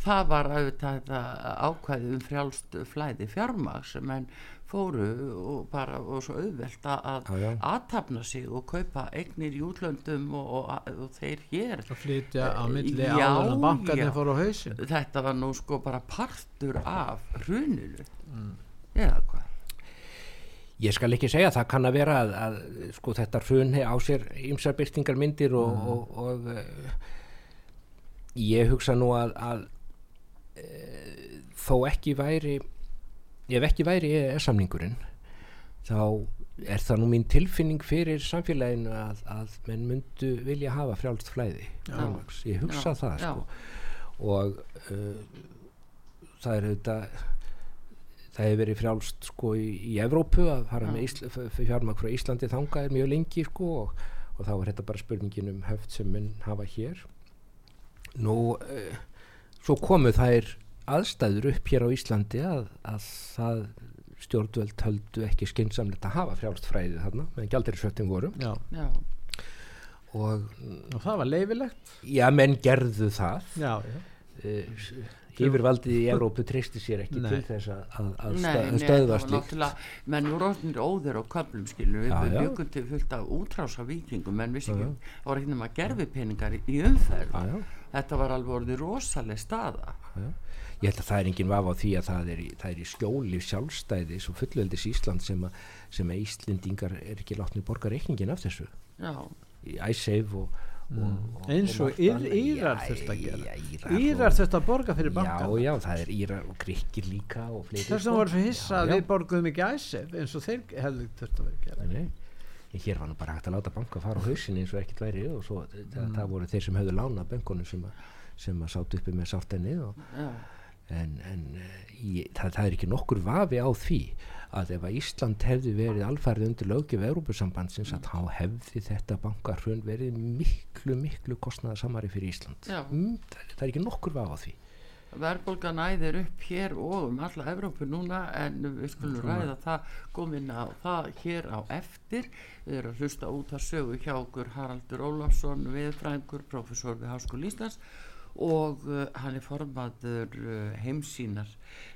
Speaker 1: það var auðvitað þetta ákvæði um frjálst flæði fjármag sem enn fóru og bara og svo auðvelt að aðtapna sig og kaupa eignir í útlöndum og, og, og þeir hér.
Speaker 3: Að flytja á milli
Speaker 1: Já,
Speaker 3: áður en bankarnir fóru á hausin
Speaker 1: þetta var nú sko bara partur af hruninu.
Speaker 2: Mm.
Speaker 1: eða hvað?
Speaker 2: Ég skal ekki segja, það kann að vera að, að sko þetta hrun á sér ymsar byrtingar myndir og,
Speaker 1: Mm.
Speaker 2: og, og uh, ég hugsa nú að, að uh, þó ekki væri ef ekki væri EES-samningurinn þá er það nú mín tilfinning fyrir samfélaginu að, að menn myndu vilja hafa frjálst flæði. Ég hugsa
Speaker 1: Já,
Speaker 2: það sko. Og uh, það er auðvitað það hefur verið frjálst sko í, í Evrópu að fara með Ísl, f- f- fjármagn frá Íslandi þangað er mjög lengi sko og, og þá er þetta bara spurningin um höft sem menn hafa hér. Nú uh, svo komu þær aðstæður upp hér á Íslandi að, að það stjórnvöld höldu ekki skynnsamlegt að hafa frjálst fræði þarna meðan gjaldirisvöttin voru.
Speaker 3: Já.
Speaker 1: já,
Speaker 2: og
Speaker 3: og það var leifilegt
Speaker 2: já, menn gerðu það.
Speaker 3: Já, já.
Speaker 2: uh, yfirvaldið í Evrópu treysti sér ekki
Speaker 3: Nei.
Speaker 2: til þess að, að, að
Speaker 1: Nei,
Speaker 2: sta-
Speaker 1: nei,
Speaker 2: stöðva
Speaker 1: það var
Speaker 2: slíkt.
Speaker 1: náttúrulega menn voru orðinir óður á köflum skilur við
Speaker 2: Já,
Speaker 1: byggum til fullt af útrása vikingum menn vissi ekki, það var ekki nema gerfi peningar í, umferð.
Speaker 2: Já, já.
Speaker 1: þetta var alveg orðið rosaleg staða
Speaker 2: Ég held að það er engin vafa á því að það er, í- það er í skjóli sjálfstæðis og fullveldis Ísland sem að, sem að Íslendingar er ekki látni borga reikningin af þessu
Speaker 1: já,
Speaker 2: í ISAVE og, og, og
Speaker 3: eins og
Speaker 2: margt
Speaker 3: Ír-. Írar
Speaker 2: Já,
Speaker 3: þurftu að gera.
Speaker 2: já, Írar,
Speaker 3: Írar
Speaker 2: og-
Speaker 3: þurftu að borga fyrir bankan
Speaker 2: Já, já, það er Írar og Gríkir líka og fleiri
Speaker 3: þess að voru svo hissa að
Speaker 2: Já,
Speaker 3: við borguðum ekki æsef eins og þeir hefðu þurft að vera að gera
Speaker 2: Nei, nei. Hér var nú bara hægt að láta banka fara á hausin eins og ekkert væri og svo það,
Speaker 3: Mm.
Speaker 2: það voru þeir sem höfðu lánað bönkunum sem, að- sem að sátt uppi með sáttenni og
Speaker 1: já,
Speaker 2: en, en eh, í, það, það er ekki nokkur vafi á því að ef að Ísland hefði verið alfarið undir löggjöf Európusambandsins að þá hefði þetta bankarhrun verið miklu, miklu kostnaðarsamari fyrir Ísland. Mm, það, það er ekki nokkur vafi á því.
Speaker 1: Verðbólgan æðir upp hér og um alla Evrópu núna en við skulum ræða það komin á það hér á eftir. Við erum að hlusta út að sögu hjá okkur Haraldur Ólafsson viðfræðingur, professor við Háskóli Íslands og uh, hann er formaður uh, heimsýnar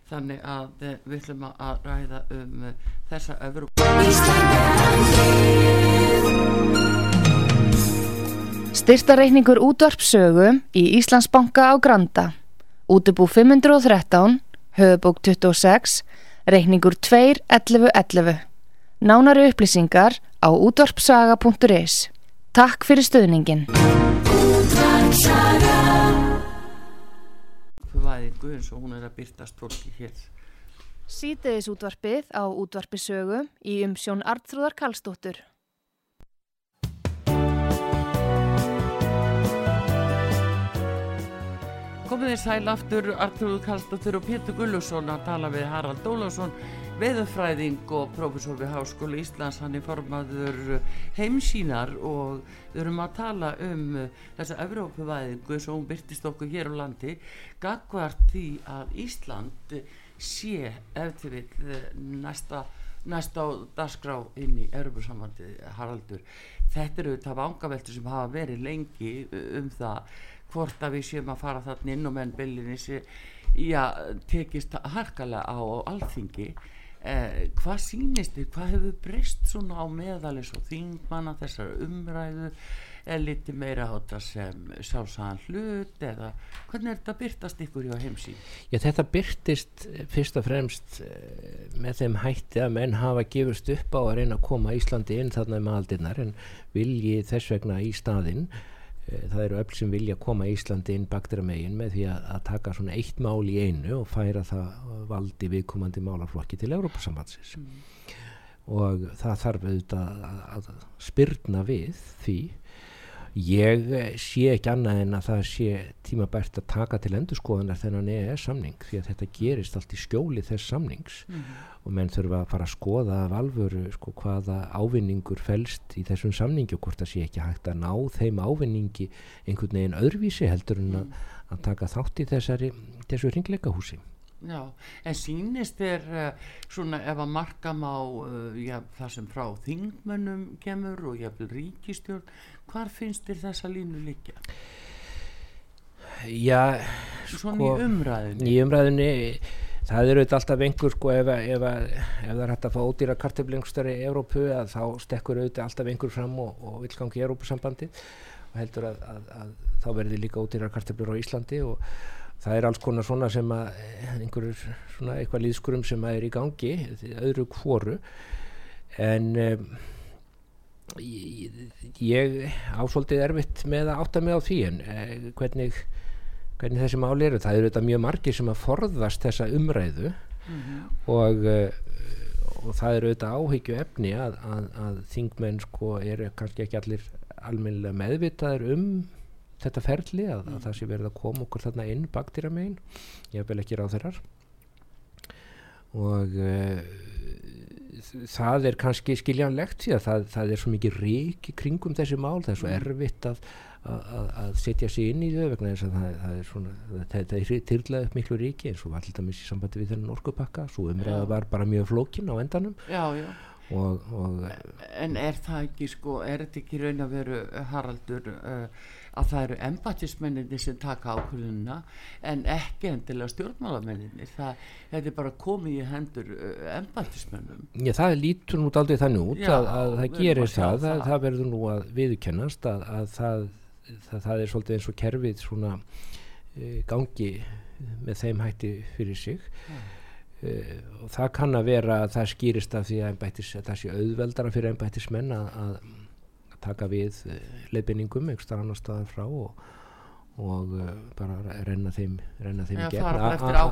Speaker 1: þannig að uh, við ætlum að- ræða um uh, þessa Evrópu
Speaker 4: Styrtareikningur útvarpsögu í Íslandsbanka á Granda. Útubú 513, höfubók 26, reikningur 21111. Nánari upplýsingar á útvarpsaga.is. Takk fyrir stöðningin.
Speaker 1: Væðingu eins og hún er að byrtast fólki hér.
Speaker 4: Sýteðis útvarpið á útvarpisögu í umsjón Artrúðar Kallstóttur.
Speaker 1: Komið þér sæl aftur Artrúður Kallstóttur og Pétur Gullusson að tala við Harald Dólásson veðurfræðing og profesor við Háskóli Íslands hann er formaður heimsínar og við erum að tala um þessa Evrópavæðingu sem hún byrtist okkur hér á landi gagvart því að Ísland sé eftir við næsta næst á dasgrá inn í Európa-sambandi Haraldur. Þetta eru það vangaveltur sem hafa verið lengi um það hvort að við séum að fara þarna inn og menn byllinni sé já, tekist harkalega á alþingi eh, hvað sýnist þið, hvað hefur breyst svona á meðalis og þingmanna þessar umræðu? Eða liti meira á þetta sem sjálfsagan hlut eða hvernig er þetta byrtast ykkur hjá heimsín?
Speaker 2: Já, þetta byrtist fyrst og fremst eh, með þeim hætti að menn hafa gefust upp á að reyna að koma Íslandi inn þarna með aldinnar en vilji þess vegna í staðinn það eru öll sem vilja koma Íslandi inn bakteramegin með því að, að taka svona eitt mál í einu og færa það valdi viðkomandi málaflokki til Európa-sambatsins mm. og það þarf auðvitað að, að spyrna við því ég sé ekki annað en að það sé tímabært að taka til endurskoðanar þennan EES samning því að þetta gerist allt í skjóli þess samnings. Mm. og menn þurfa að fara að skoða af alvöru sko hvaða ávinningur fælst í þessum samningi og hvort það sé ekki hægt að ná þeim ávinningi einhvern veginn öðruvísi heldur en að, að taka þátt í þessari þessu ringleikahúsi
Speaker 1: Já, en sínist er uh, svona ef að marka má uh, já, það sem frá þingmönnum kemur og jafnvel ríkistjórn hvar finnst þér þessa línu líka?
Speaker 2: Já,
Speaker 1: svona sko, í umræðinni
Speaker 2: í umræðinni það eru auðvitað alltaf einhver sko ef, ef, ef það er hægt að fá ódýra karteflingstöri í Európu þá stekkur auðvitað alltaf einhver fram og, og vil gangi í Európusambandi og heldur að, að, að þá verði líka ódýra karteflur á Íslandi og það er alls konar svona sem að einhverjur svona eitthvað líðskurum sem að er í gangi öðru kvoru en um, ég, ég ásvoldið erfitt með að átta mig á því en eh, hvernig hvernig þessi máli eru, það eru þetta mjög margir sem að forðast þessa umræðu mm -hmm. og, uh, og það eru þetta áhyggju efni að, að, að þingmenn sko eru kannski ekki allir almennilega meðvitaður um þetta ferli að, mm. að það sé verið að koma okkur þarna inn baktýra megin, ég vil ekki ráð þeirrar og uh, það er kannski skiljanlegt því að það, það er svo mikið rík í kringum þessi mál, það er svo mm. erfitt að að setja sig inn í þau vegna þess að það, það er svona það er tilglaðið upp miklu ríki eins og var alltaf misið sambandi við þennan orkupakka svo umræða var bara mjög flókin á endanum
Speaker 1: já, já.
Speaker 2: Og, og
Speaker 1: en er það ekki sko er þetta ekki raun að veru Haraldur uh, að það eru embatismenninni sem taka ákvöðuna en ekki endilega stjórnmálamenninni það er bara komið í hendur embatismennum
Speaker 2: Já það lítur nú aldrei þannig út Já, að, að það gerir það, það, það verður nú að viðkennast að, að það það, það er svolítið eins og kerfið svona uh, gangi með þeim hætti fyrir sig. Ja. uh, og það kann að vera að það skýrist af því að það sé auðveldara fyrir einbættismenn að, að taka við uh, leifinningum einhverstað annar staðar frá og og uh, bara renna þeim renna þeim
Speaker 1: já,
Speaker 2: í
Speaker 1: gegn.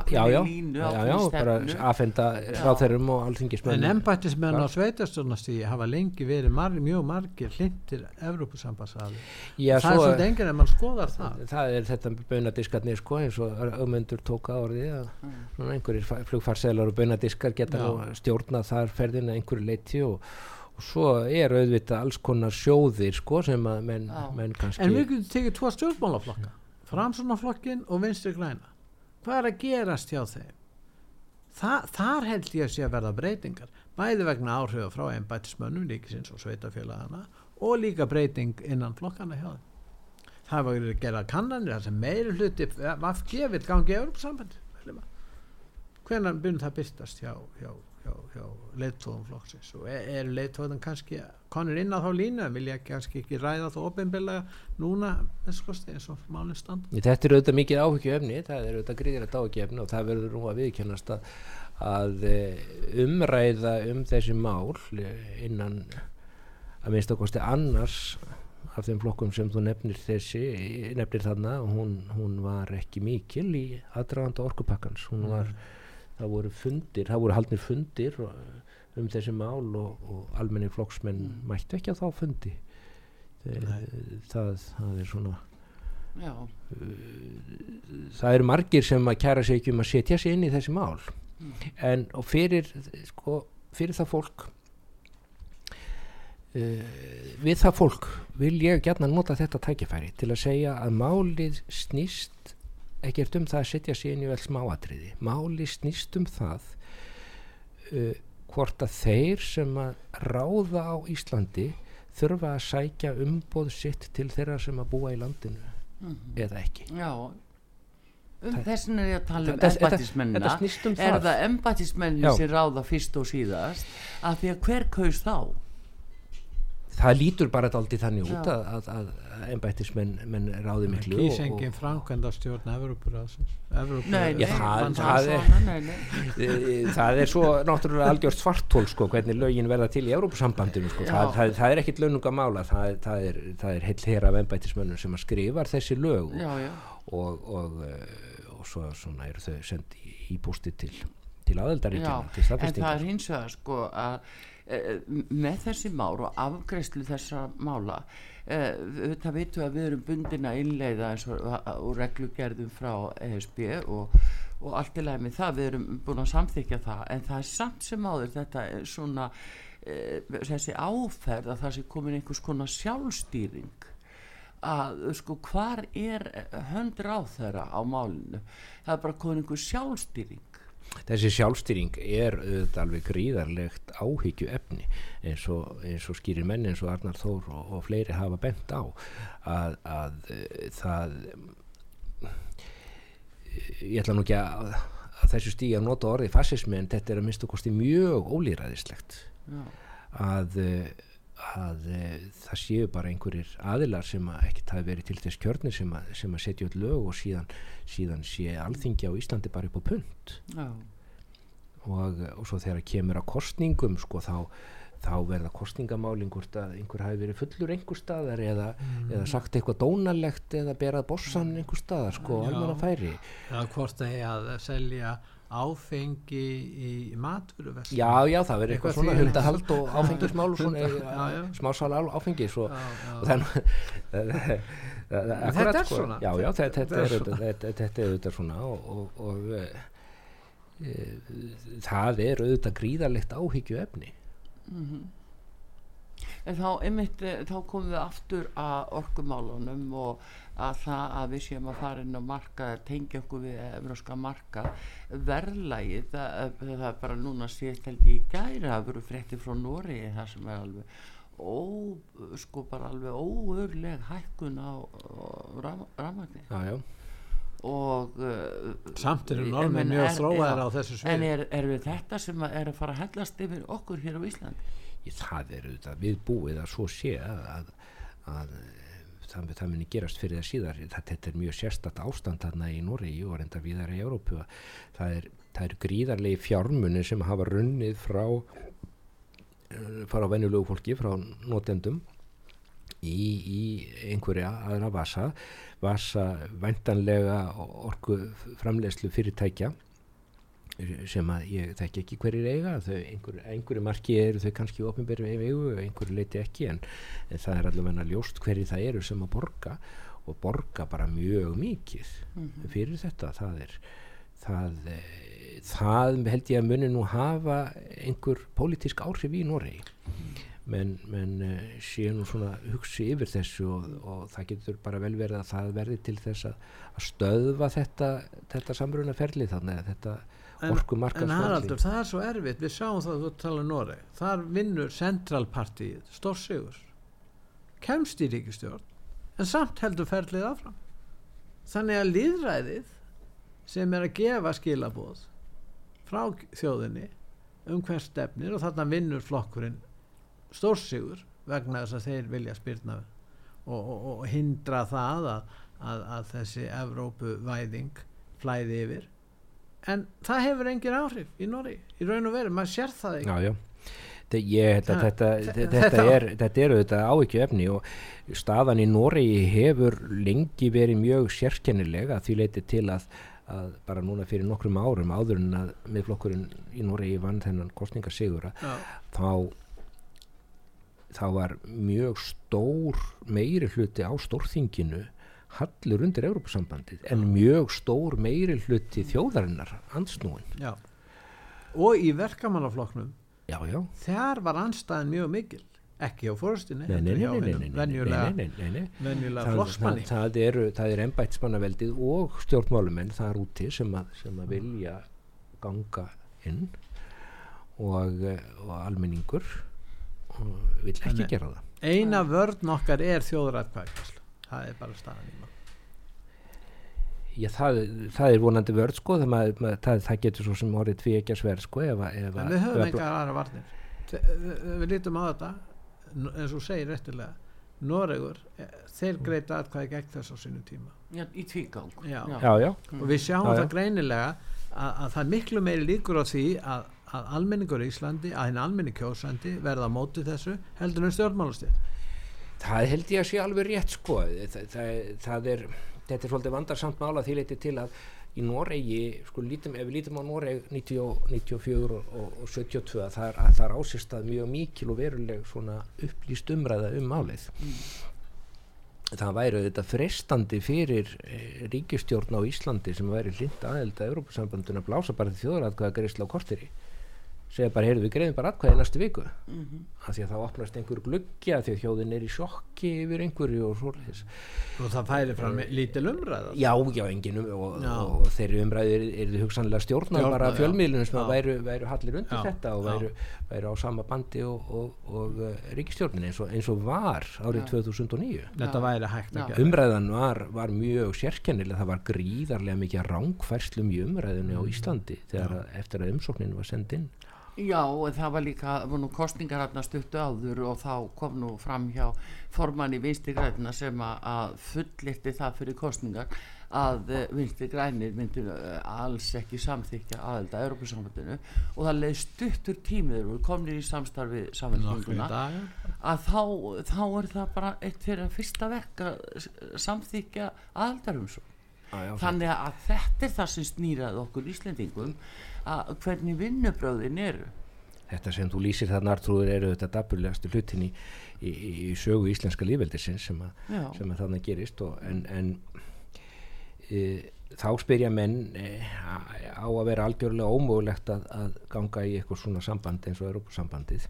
Speaker 1: já, já, já,
Speaker 2: bara aðfenda ráþeirum og alltingismenn
Speaker 3: en embættismenn á sveitastunastíði hafa lengi verið mar mjög margir hlindir Evrópusambassali það er svolítið enginn en mann skoðar það.
Speaker 2: Það er þetta bönadiskarnir sko eins og auðmyndur tóka orði að mm. einhverjir flugfarselar og bönadiskar geta stjórnað þar ferðin að einhverju leiti og og svo er auðvitað alls konar sjóðir sko sem að menn, menn kannski
Speaker 3: en við getum tekið tvo stjórnmálaflokka. Framsunaflokkin og vinstri glæna hvað er að gerast hjá þeim? Þa, þar held ég að sé að verða breytingar. Bæði vegna áhrifa frá einn bætismönnum líkisins og sveitafélagana og líka breyting innan flokkana hjá þeim. Það var að gera kannanir þar sem meiri hluti vafki vil gangi í Európa-sambandi hvernig byrjum það byrstast hjá, hjá hjá, hjá leittóðum flokksins. Og er, leittóðan kannski konur inn á þá línu en vilja kannski ekki ræða þá ofinbillega núna eins og málinn stand
Speaker 2: Þetta er auðvitað mikið áhyggju efni það er auðvitað gríðilegt áhyggju efni og það verður nú að viðkjönast að, að eh, umræða um þessi mál eh, innan að minnst okkarstu annars af þeim flokkum sem þú nefnir þessi nefnir þarna, hún, hún var ekki mikil í aðdraganda orkupakkans. Hún var, það voru fundir það voru haldnir fundir um þessi mál og, og almenni flokksmenn mættu ekki að þá fundi. Það, það er svona
Speaker 1: Já.
Speaker 2: það eru margir sem að kæra sig ekki um að setja sig inn í þessi mál. En og fyrir sko, fyrir það fólk uh, við það fólk vil ég gætna nota þetta tækifæri til að segja að málið snýst ekkert um það að setja sig inn í vel smáatriði málið snýst um það uh, hvort að þeir sem að ráða á Íslandi þurfa að sækja umboð sitt til þeirra sem að búa í landinu mm -hmm. eða ekki
Speaker 1: Já, um þessin er ég að tala um
Speaker 2: snýst um
Speaker 1: er
Speaker 2: það. Já.
Speaker 1: sem ráða fyrst og síðast af því að hver kaus þá
Speaker 2: það lítur bara dálítið þannig út að, að, að, að embættismenn menn ráði miklu
Speaker 3: kýs
Speaker 2: og-
Speaker 3: engin framkvæmda stjórn
Speaker 2: Já, það-
Speaker 1: það,
Speaker 2: það er-
Speaker 1: svona, nei, nei.
Speaker 2: Það svo náttúrulega algjört svartól sko, hvernig lögin verða til í Európusambandinu sko. Það, það, það er ekkit launungamála það, það er, það er heill hér af embættismönnum sem að skrifar þessi lög
Speaker 1: já, já,
Speaker 2: og, og, eh, og svo svona eru þau sendi í, bústi til, til aðeldaríkjana til
Speaker 1: en það er hins vegar sko að með þessi mál og afgreyslu þessara mála það vitum við að við erum bundin að innleiða eins og, og reglugerðum frá ESB og, og allt í lagi með það, við erum búin að samþykja það en það er samt sem áður þetta svona þessi áferð að það sé komin einhvers konar sjálfstýring að sko hvar er höndur á þeirra á málinu? Það er bara komin einhver sjálfstýring
Speaker 2: þessi sjálfstýring er auðvitað alveg gríðarlegt áhyggju efni eins og, eins og skýrir menn eins og Arnar Þór og, og fleiri hafa bent á að, að eh, það ég ætla nú ekki að, að þessu stígi að nota orðið fasismi en þetta er að minnstu kosti mjög ólýræðislegt
Speaker 1: Já.
Speaker 2: að, eh, að eh, það séu bara einhverjir aðilar sem að ekkert hafi verið til þess kjörnir sem að, sem að setja öll lög og síðan, síðan sé alþingi á Íslandi bara upp á punt
Speaker 1: Já.
Speaker 2: og, og svo þegar kemur að kostningum sko þá þá verða kostningamál einhver, einhver hafi verið fullur einhver staðar eða, eða sagt eitthvað dónalegt eða berað bossan einhver staðar sko
Speaker 3: Já.
Speaker 2: almenna færi
Speaker 3: eða hvort það er að selja áfengi í matvöruverslun
Speaker 2: já já það verður eitthvað
Speaker 3: Eitthvað
Speaker 2: svona hundahald og áfengismál og svona smásala áfengis og,
Speaker 3: Já, já.
Speaker 2: og þannig
Speaker 3: þetta er svona.
Speaker 2: já já þetta, þetta,
Speaker 3: Þetta er svona.
Speaker 2: auðvitað- þetta, þetta er auðvitað svona og, og, og e, e, það er auðvitað gríðarlegt áhyggju efni
Speaker 1: en þá einmitt eh, þá komum við aftur að orkumálunum og að það að við séum að fara inn á marka tengja okkur við evróska marka verðlægi það, það er bara núna síðast held í gæri það voru frétti frá Nóri það sem er alveg ó, sko bara alveg óörleg hækkun á, á rafmagni.
Speaker 2: Já já.
Speaker 1: Og uh,
Speaker 3: samt eru
Speaker 1: meina,
Speaker 3: mjög þróaðar á þessu
Speaker 1: en
Speaker 3: sviði
Speaker 1: er, er við þetta sem að er að fara að hellast yfir okkur hér á Íslandi?
Speaker 2: Ég, það er auðvitað viðbúið að svo sé að, að, að það, það muni gerast fyrir það síðar. Þetta er mjög sérstætt ástand þarna í Noregi og reynda viðar í Európu að það er, er gríðarlegi fjármunni sem hafa runnið frá eh, frá venjulegu fólki frá notendum í, í einhverja aðra vasa vasa væntanlega orku framlegslu fyrirtækja sem að ég þekki ekki hverjir eiga. Þau einhverju, einhverju marki eru þau kannski ofinbæri eigu, einhverju leiti ekki en, en það er allavega ljóst hverjir það eru sem að borga og borga bara mjög mikið fyrir þetta. Það er það, eh, það held ég að muni nú hafa einhver pólitísk áhrif í Noregi. Menn, menn uh, sé nú svona hugsi yfir þessu og, og það getur bara vel verið að það verði til þess að, að stöðva þetta, þetta samruna ferli þannig að þetta
Speaker 3: en,
Speaker 2: orku
Speaker 3: en Haraldur, það er svo erfitt. Við sáum það að þú tala Noreg. Þar vinnur centralpartíð stórsigur kemst í ríkistjórn en samt heldur ferlið áfram. Þannig að líðræðið sem er að gefa skilabóð frá þjóðinni um hvern stefnir og þarna vinnur flokkurinn stórsigur vegna þess að þeir vilja spyrna og, og, og hindra það að, að, að þessi Evrópu væðing flæði yfir en það hefur engin áhrif í Nóri í raun og veru, maður sér það ekki
Speaker 2: já, já. Þe- Ég að
Speaker 3: Það-
Speaker 2: þetta,
Speaker 3: þe-
Speaker 2: þetta,
Speaker 3: þetta-
Speaker 2: er, þetta er auðvitað áhyggju efni og staðan í Noregi hefur lengi verið mjög sérkennilega því leiti til að, að bara núna fyrir nokkrum árum áður en að miðflokkurinn í Noregi vann þennan kostningarsigur að
Speaker 3: Já.
Speaker 2: þá þá var mjög stór meiri hluti á stórþinginu hallur undir Európusambandið en mjög stór meiri hluti þjóðarinnar ansnúin
Speaker 3: Já. og í verkamannaflokknum
Speaker 2: já, já,
Speaker 3: þar var anstæðin mjög mikil. Ekki á
Speaker 2: nei,
Speaker 3: venjulega, flokksmanni.
Speaker 2: það, það eru það er embættismannaveldið og stjórnmálumenn þar úti sem að, sem að vilja ganga inn og, eh, og almenningur og vill ekki
Speaker 3: Þannig-
Speaker 2: gera það.
Speaker 3: eina vörn okkar er þjóðrætkvæðkvæslu það er bara staðan í maður
Speaker 2: Já, það, það er vonandi vörð sko það, maður, maður, það, það getur svo sem orðið tví ekki að sverð sko ef, ef,
Speaker 3: en við höfum engar aðra varnir. Við, við lítum á þetta eins og segir réttilega Noregur, eh, þeir greita atkvæði gegn þess á sínu tíma.
Speaker 1: Já, í tvígang.
Speaker 3: Já.
Speaker 2: Já, já,
Speaker 3: og við sjáum
Speaker 2: Já, já.
Speaker 3: það greinilega að, að það er miklu meiri líkur á því að, að almenningur í Íslandi, að hinn almenni kjósandi verða á móti þessu heldur en stjórnmálastið
Speaker 2: það held ég að sé alveg rétt sko. Það, það, það er þetta er svolítið vandarsamt mála því leiti til að í Noregi, sko lítum, ef við lítum á Noreg 90, og- 94 og, og, og 72 að það er, að það er ásist að mjög mikil og veruleg svona upplýst umræða um málið. Það væri þetta frestandi fyrir e, ríkistjórn á Íslandi sem væri hlind aðeld að Európa-sambanduna blása bara til þjóðaratkvæða greiðsla á korteri segja bara, heyrðu við greiðum bara atkvæði næstu viku.
Speaker 1: Mhm.
Speaker 2: af því að þá opnast einhver gluggja því að þjóðin er í sjokki yfir einhverju og svoleiðis.
Speaker 3: Og það færi fram lítil umræða.
Speaker 2: já, já, engin um og,
Speaker 3: Já.
Speaker 2: og þeirri umræðu er, er þið hugsanlega Stjórnað, bara fjölmiðlunum sem væru, væru hallir undir
Speaker 3: Já,
Speaker 2: þetta og væru, væru á sama bandi og, og, og uh, ríkistjórnin eins og, eins og var árið 2009
Speaker 3: þetta væri hægt að gera.
Speaker 2: Umræðan var, var mjög sérkennilega það var gríðarlega mikið rángfærslum í umræðinu á Íslandi þegar að, eftir að umsóknin var send inn
Speaker 1: Já, og það var líka, það var nú kostningar hérna stuttu áður og þá kom nú fram hjá formanni vinstri græna sem að, að fullirti það fyrir kostningar að vinstri grænir myndi uh, alls ekki samþykja aðelda Európa-sambandinu og það leið stuttur tímiður og komnir í samstarfi
Speaker 3: dagar.
Speaker 1: að þá, þá er það bara eitt fyrir að fyrsta verk að samþykja aðeldarumsó þannig að þetta er það sem snýraði okkur Íslendingum að hvernig vinnubröðin eru.
Speaker 2: Þetta sem þú lýsir þarna Artrúður eru þetta dapurlegastu hlutin í, í, í sögu íslenska lífveldisins sem, sem að þarna gerist og, en, en e, þá spyrja menn e, á að vera algjörlega ómögulegt að, að ganga í eitthvað svona samband eins og Europasambandið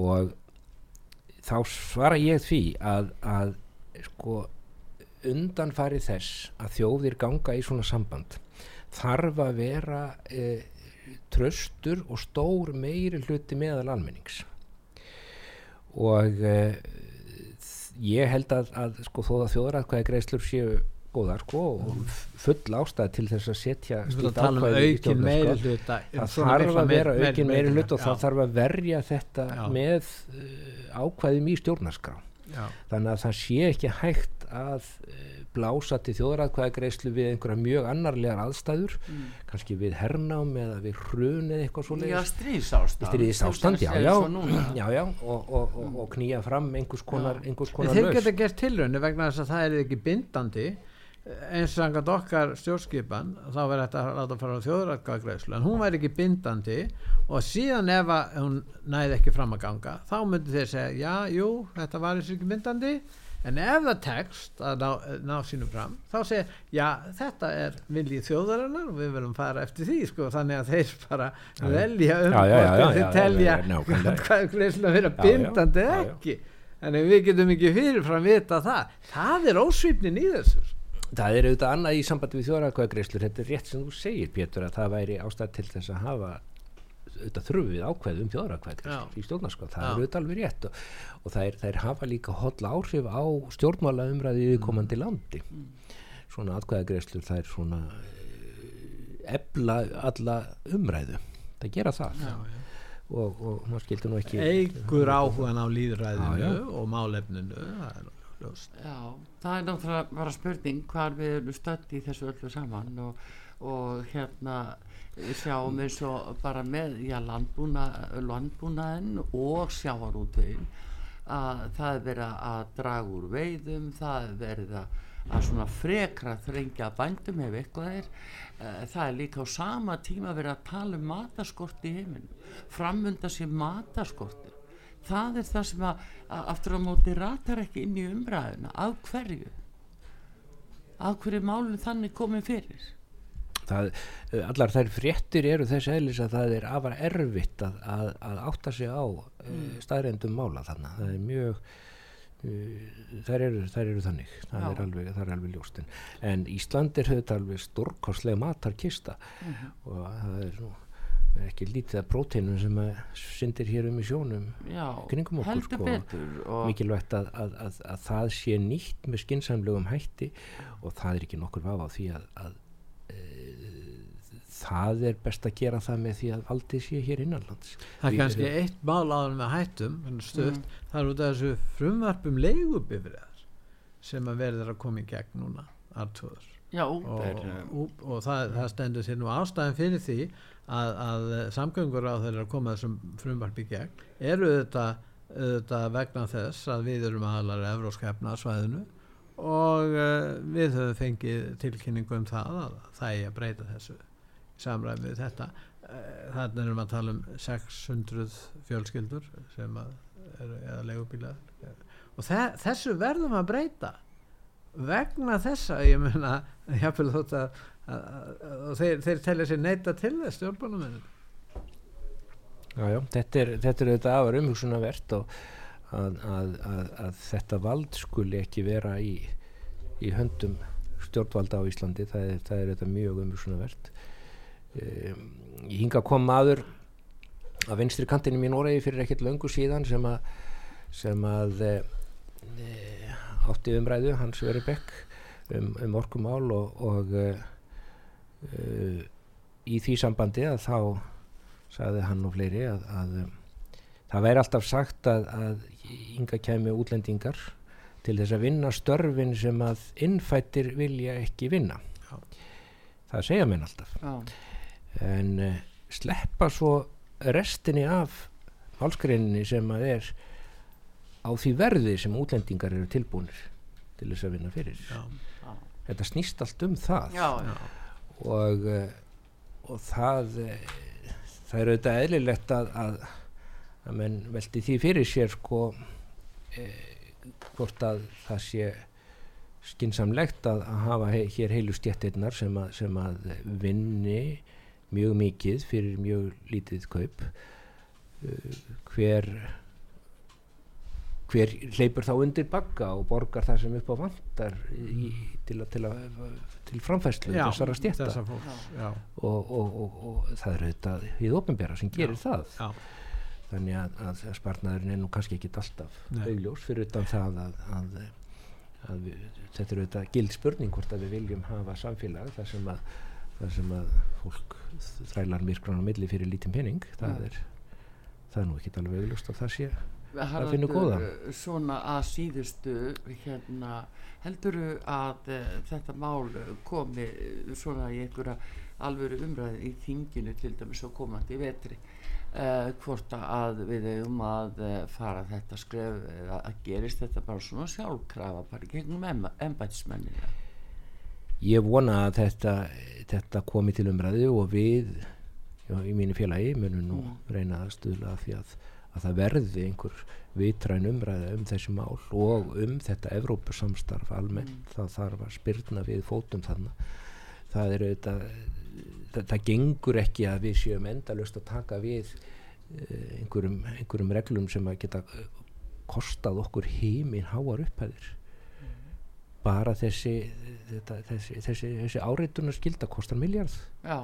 Speaker 2: og þá svara ég því að, að sko undanfari þess að þjóðir ganga í svona samband þarf að vera e, tröstur og stór meiri hluti meðal almennings. Og e, ég held að, að sko þó að þjóðaratkvæði greiðslur séu góðar sko og f- full ástæð til þess að setja
Speaker 3: um aukin meiri hluta
Speaker 2: það þarf að vera aukin meiri hlut og það
Speaker 3: þarf
Speaker 2: að verja þetta
Speaker 3: Já.
Speaker 2: með uh, ákvæðum í stjórnarskrá.
Speaker 3: Já,
Speaker 2: þannig að það sé ekki hægt að uh, blása til þjóðaratkvæða greiðslu við einhverja mjög annarlegar aðstæður kannski við hernám eða við hrun eða eitthvað svo
Speaker 1: Já, stríðsástand.
Speaker 2: Stríðisástand, já, já, já, já og, og, og, og knýja fram einhvers konar, einhvers konar
Speaker 3: þeir geta gert tilraunir vegna þess að það er ekki bindandi. Eins og angað okkar stjórnskipan þá verður þetta að láta fara á þjóðrætkvæðagreislu en hún væri ekki bindandi. Og síðan ef að hún næði ekki fram að ganga þá myndi þeir segja já, jú, þetta var þessu ekki bindandi en ef það tekst að ná, ná sínum fram þá segja, já, þetta er viljið þjóðarinnar og við viljum fara eftir því sko, þannig að þeir bara velja um
Speaker 2: já,
Speaker 3: þeir telja hvað að vera
Speaker 2: Já, já,
Speaker 3: bindandi ekki. En við getum ekki fyrirfram vita það það er ósvipnin í þessu.
Speaker 2: Það er auðvitað annað í sambandi við þjóðaratkvæða greiðslur þetta er rétt sem þú segir Pétur að það væri ástæð til þess að hafa auðvitað þurfum við ákveð um þjóðaratkvæða
Speaker 3: Já.
Speaker 2: í stjórnarskrá, það
Speaker 3: Já.
Speaker 2: er auðvitað alveg rétt og, og það er, það er hafa líka holla áhrif á stjórnmála umræði í komandi landi svona atkvæðagreislur það er svona eh, efla alla umræðu það gera það
Speaker 3: já.
Speaker 2: Og, og maður skildi nú ekki
Speaker 3: eigur áhugan á líðræðinu
Speaker 2: já.
Speaker 3: og málefninu það er ljóst
Speaker 1: Já, það er náttúrulega bara spurning hvar við erum stödd í þessu öllu saman og, og hérna sjáum eins og bara með já, landbúna, landbúnaðin og sjávarútvegin að það er verið að draga úr veiðum, það er verið að, að svona frekra þrengja bændum ef eitthvað er. Eh, það er líka á sama tíma verið að tala um mataskorti í heiminu framvönda sér mataskorti það er það sem að, að aftur á móti ratar ekki inn í umræðuna. Af hverju? Af hverju málun þannig komið fyrir
Speaker 2: það, eh, allar þær fréttir eru þess eðlis að það er afar erfitt að, að, að átta sig á eh, mm. staðrendum mála þannig það er mjög uh, þær, eru, þær eru þannig. Það er, alveg, það er alveg ljóst. En, Ísland er höfðu alveg stórkorslega matarkista. Mm -hmm. og það er nú ekki lítið af próteinum sem syndir hér um í sjónum
Speaker 1: Já,
Speaker 2: kringum okkur sko,
Speaker 1: og
Speaker 2: mikilvægt að, að, að, að það sé nýtt með skinsamlegum hætti. Og það er ekki nokkur vafa á því að það er best að gera það með því að valdið sé hér innanlands.
Speaker 3: Það er kannski erum... eitt mál áður með hættum stutt, mm. það er út af þessu frumvarpum leigubifriðar sem að verður að koma í gegn núna aðtöður
Speaker 1: Já,
Speaker 3: og, og, og það, það stendur sér nú ástæðin fyrir því að, að samgöngur á þeirra að koma þessum frumvarpi í gegn. Eru þetta, þetta vegna þess að við erum aðalara evróskæfna svæðinu og uh, við höfum fengið tilkynningu um það að það er að breyta þessu samræmi við þetta. Eh, þannig erum við að tala um 600 fjölskyldur sem að er, eða legubílar og þessu verðum að breyta vegna þessa ég menna jáfnvel þótt að, að, að, að þeir, þeir telja sér neyta til þess stjórnbánum
Speaker 2: Jájá, þetta er þetta afar umhugsunavert og að þetta vald skuli ekki vera í, í höndum stjórnvalda á Íslandi. Það er, það er þetta mjög umhugsunavert ég hinga að koma aður að vinstri kantinum í Noregi fyrir ekkert löngu síðan sem að sem að e, átti umræðu hans veri bekk um, um orkumál og, og e, í því sambandi að þá sagði hann og fleiri að, að það væri alltaf sagt að, að hinga kemi útlendingar til þess að vinna störfin sem að innfættir vilja ekki vinna. Já. það segja mér alltaf. Já en uh, sleppa svo restinni af málskreininni sem að er á því verði sem útlendingar eru tilbúinir til þess að vinna fyrir. Já, já. þetta snýst allt um það.
Speaker 1: Já,
Speaker 2: og uh, og það uh, það er auðvitað eðlilegt að, að að menn veldi því fyrir sér sko hvort að það sé skinsamlegt að, að hafa he hér heilu stjættirnar sem, sem að vinni mjög mikið fyrir mjög lítið kaup. Uh, hver hver hleypur þá undir bagga og borgar það sem upp á vandar í, til, til, til framfæslu
Speaker 3: já,
Speaker 2: þessara stjætta
Speaker 3: og,
Speaker 2: og, og, og það er auðvitað í ofinbera sem gerir já, það.
Speaker 3: já.
Speaker 2: þannig að, að spartnaðurinn er nú kannski ekki alltaf augljós fyrir utan það að, að, að við, þetta er auðvitað gild spurning hvort að við viljum hafa samfélag þar sem að þar sem að fólk þrælar myrkran á milli fyrir lítinn pening það mm. er, það er nú ekki alveg auðlust að það sé
Speaker 1: að finna góða svona að síðustu hérna, helduru að uh, þetta mál komi svona í einhverja alvöru umræði í þinginu til dæmis og komandi í vetri uh, hvort að við hefum að uh, fara þetta skref að gerist þetta bara svona sjálfkrafa bara gegnum embætismennina
Speaker 2: ég vona að þetta, þetta komi til umræðu og við já, í mínu félagi munum nú mm. reyna að stuðla því að, að það verði einhver vitræn umræða um þessi mál og um þetta Evrópusamstarf almennt mm. það þarf að spyrna við fótum þannig það er auðvitað það, það gengur ekki að við séum endalust að taka við uh, einhverjum, einhverjum reglum sem að geta kostað okkur heiminn háar upphæðir bara þessi þetta, þessi, þessi, þessi áreitunar skilda kostar miljard
Speaker 1: Já.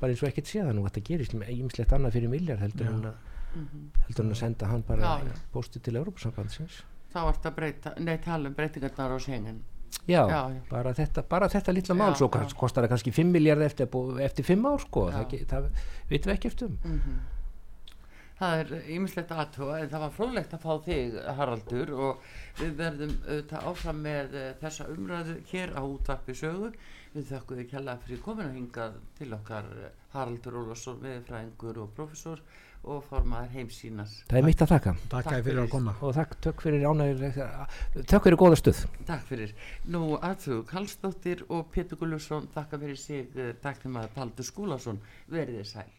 Speaker 2: bara eins og ekkert sé það nú að það gerist með ýmislegt annað fyrir miljard heldur hann að, mm -hmm. heldur hann að senda hann bara bósti til Európa-sambandsins
Speaker 1: þá vart að breyta, nei tala um breytingarnar á sengen
Speaker 2: Já, já, já. Bara, þetta, bara þetta lilla mál svo kostar það kannski 5 miljard eftir, eftir 5 ár sko það, það, það veitum við ekki eftir um
Speaker 1: mm -hmm. Það er ýmislegt aðtóa en það var frólægt að fá þig Haraldur og við verðum auðvitað áfram með uh, þessa umræðu hér á útvarpi sögu við þakkum þið kjalla fyrir komin að hinga til okkar eh, Haraldur Ólafsson viðfræðingur og professor og formaður heimsínas
Speaker 2: Það er mitt að þakka
Speaker 3: Takk
Speaker 1: Takk
Speaker 3: fyrir að
Speaker 1: fyrir.
Speaker 3: koma
Speaker 2: og þakk tök fyrir ánægir tök fyrir góða stuð
Speaker 1: Takk fyrir. Nú aðþjóðu Kallstóttir og Pétur Gullursson þakka fyrir sig, takk til maður Paldur Skúlason, verið þið sæl.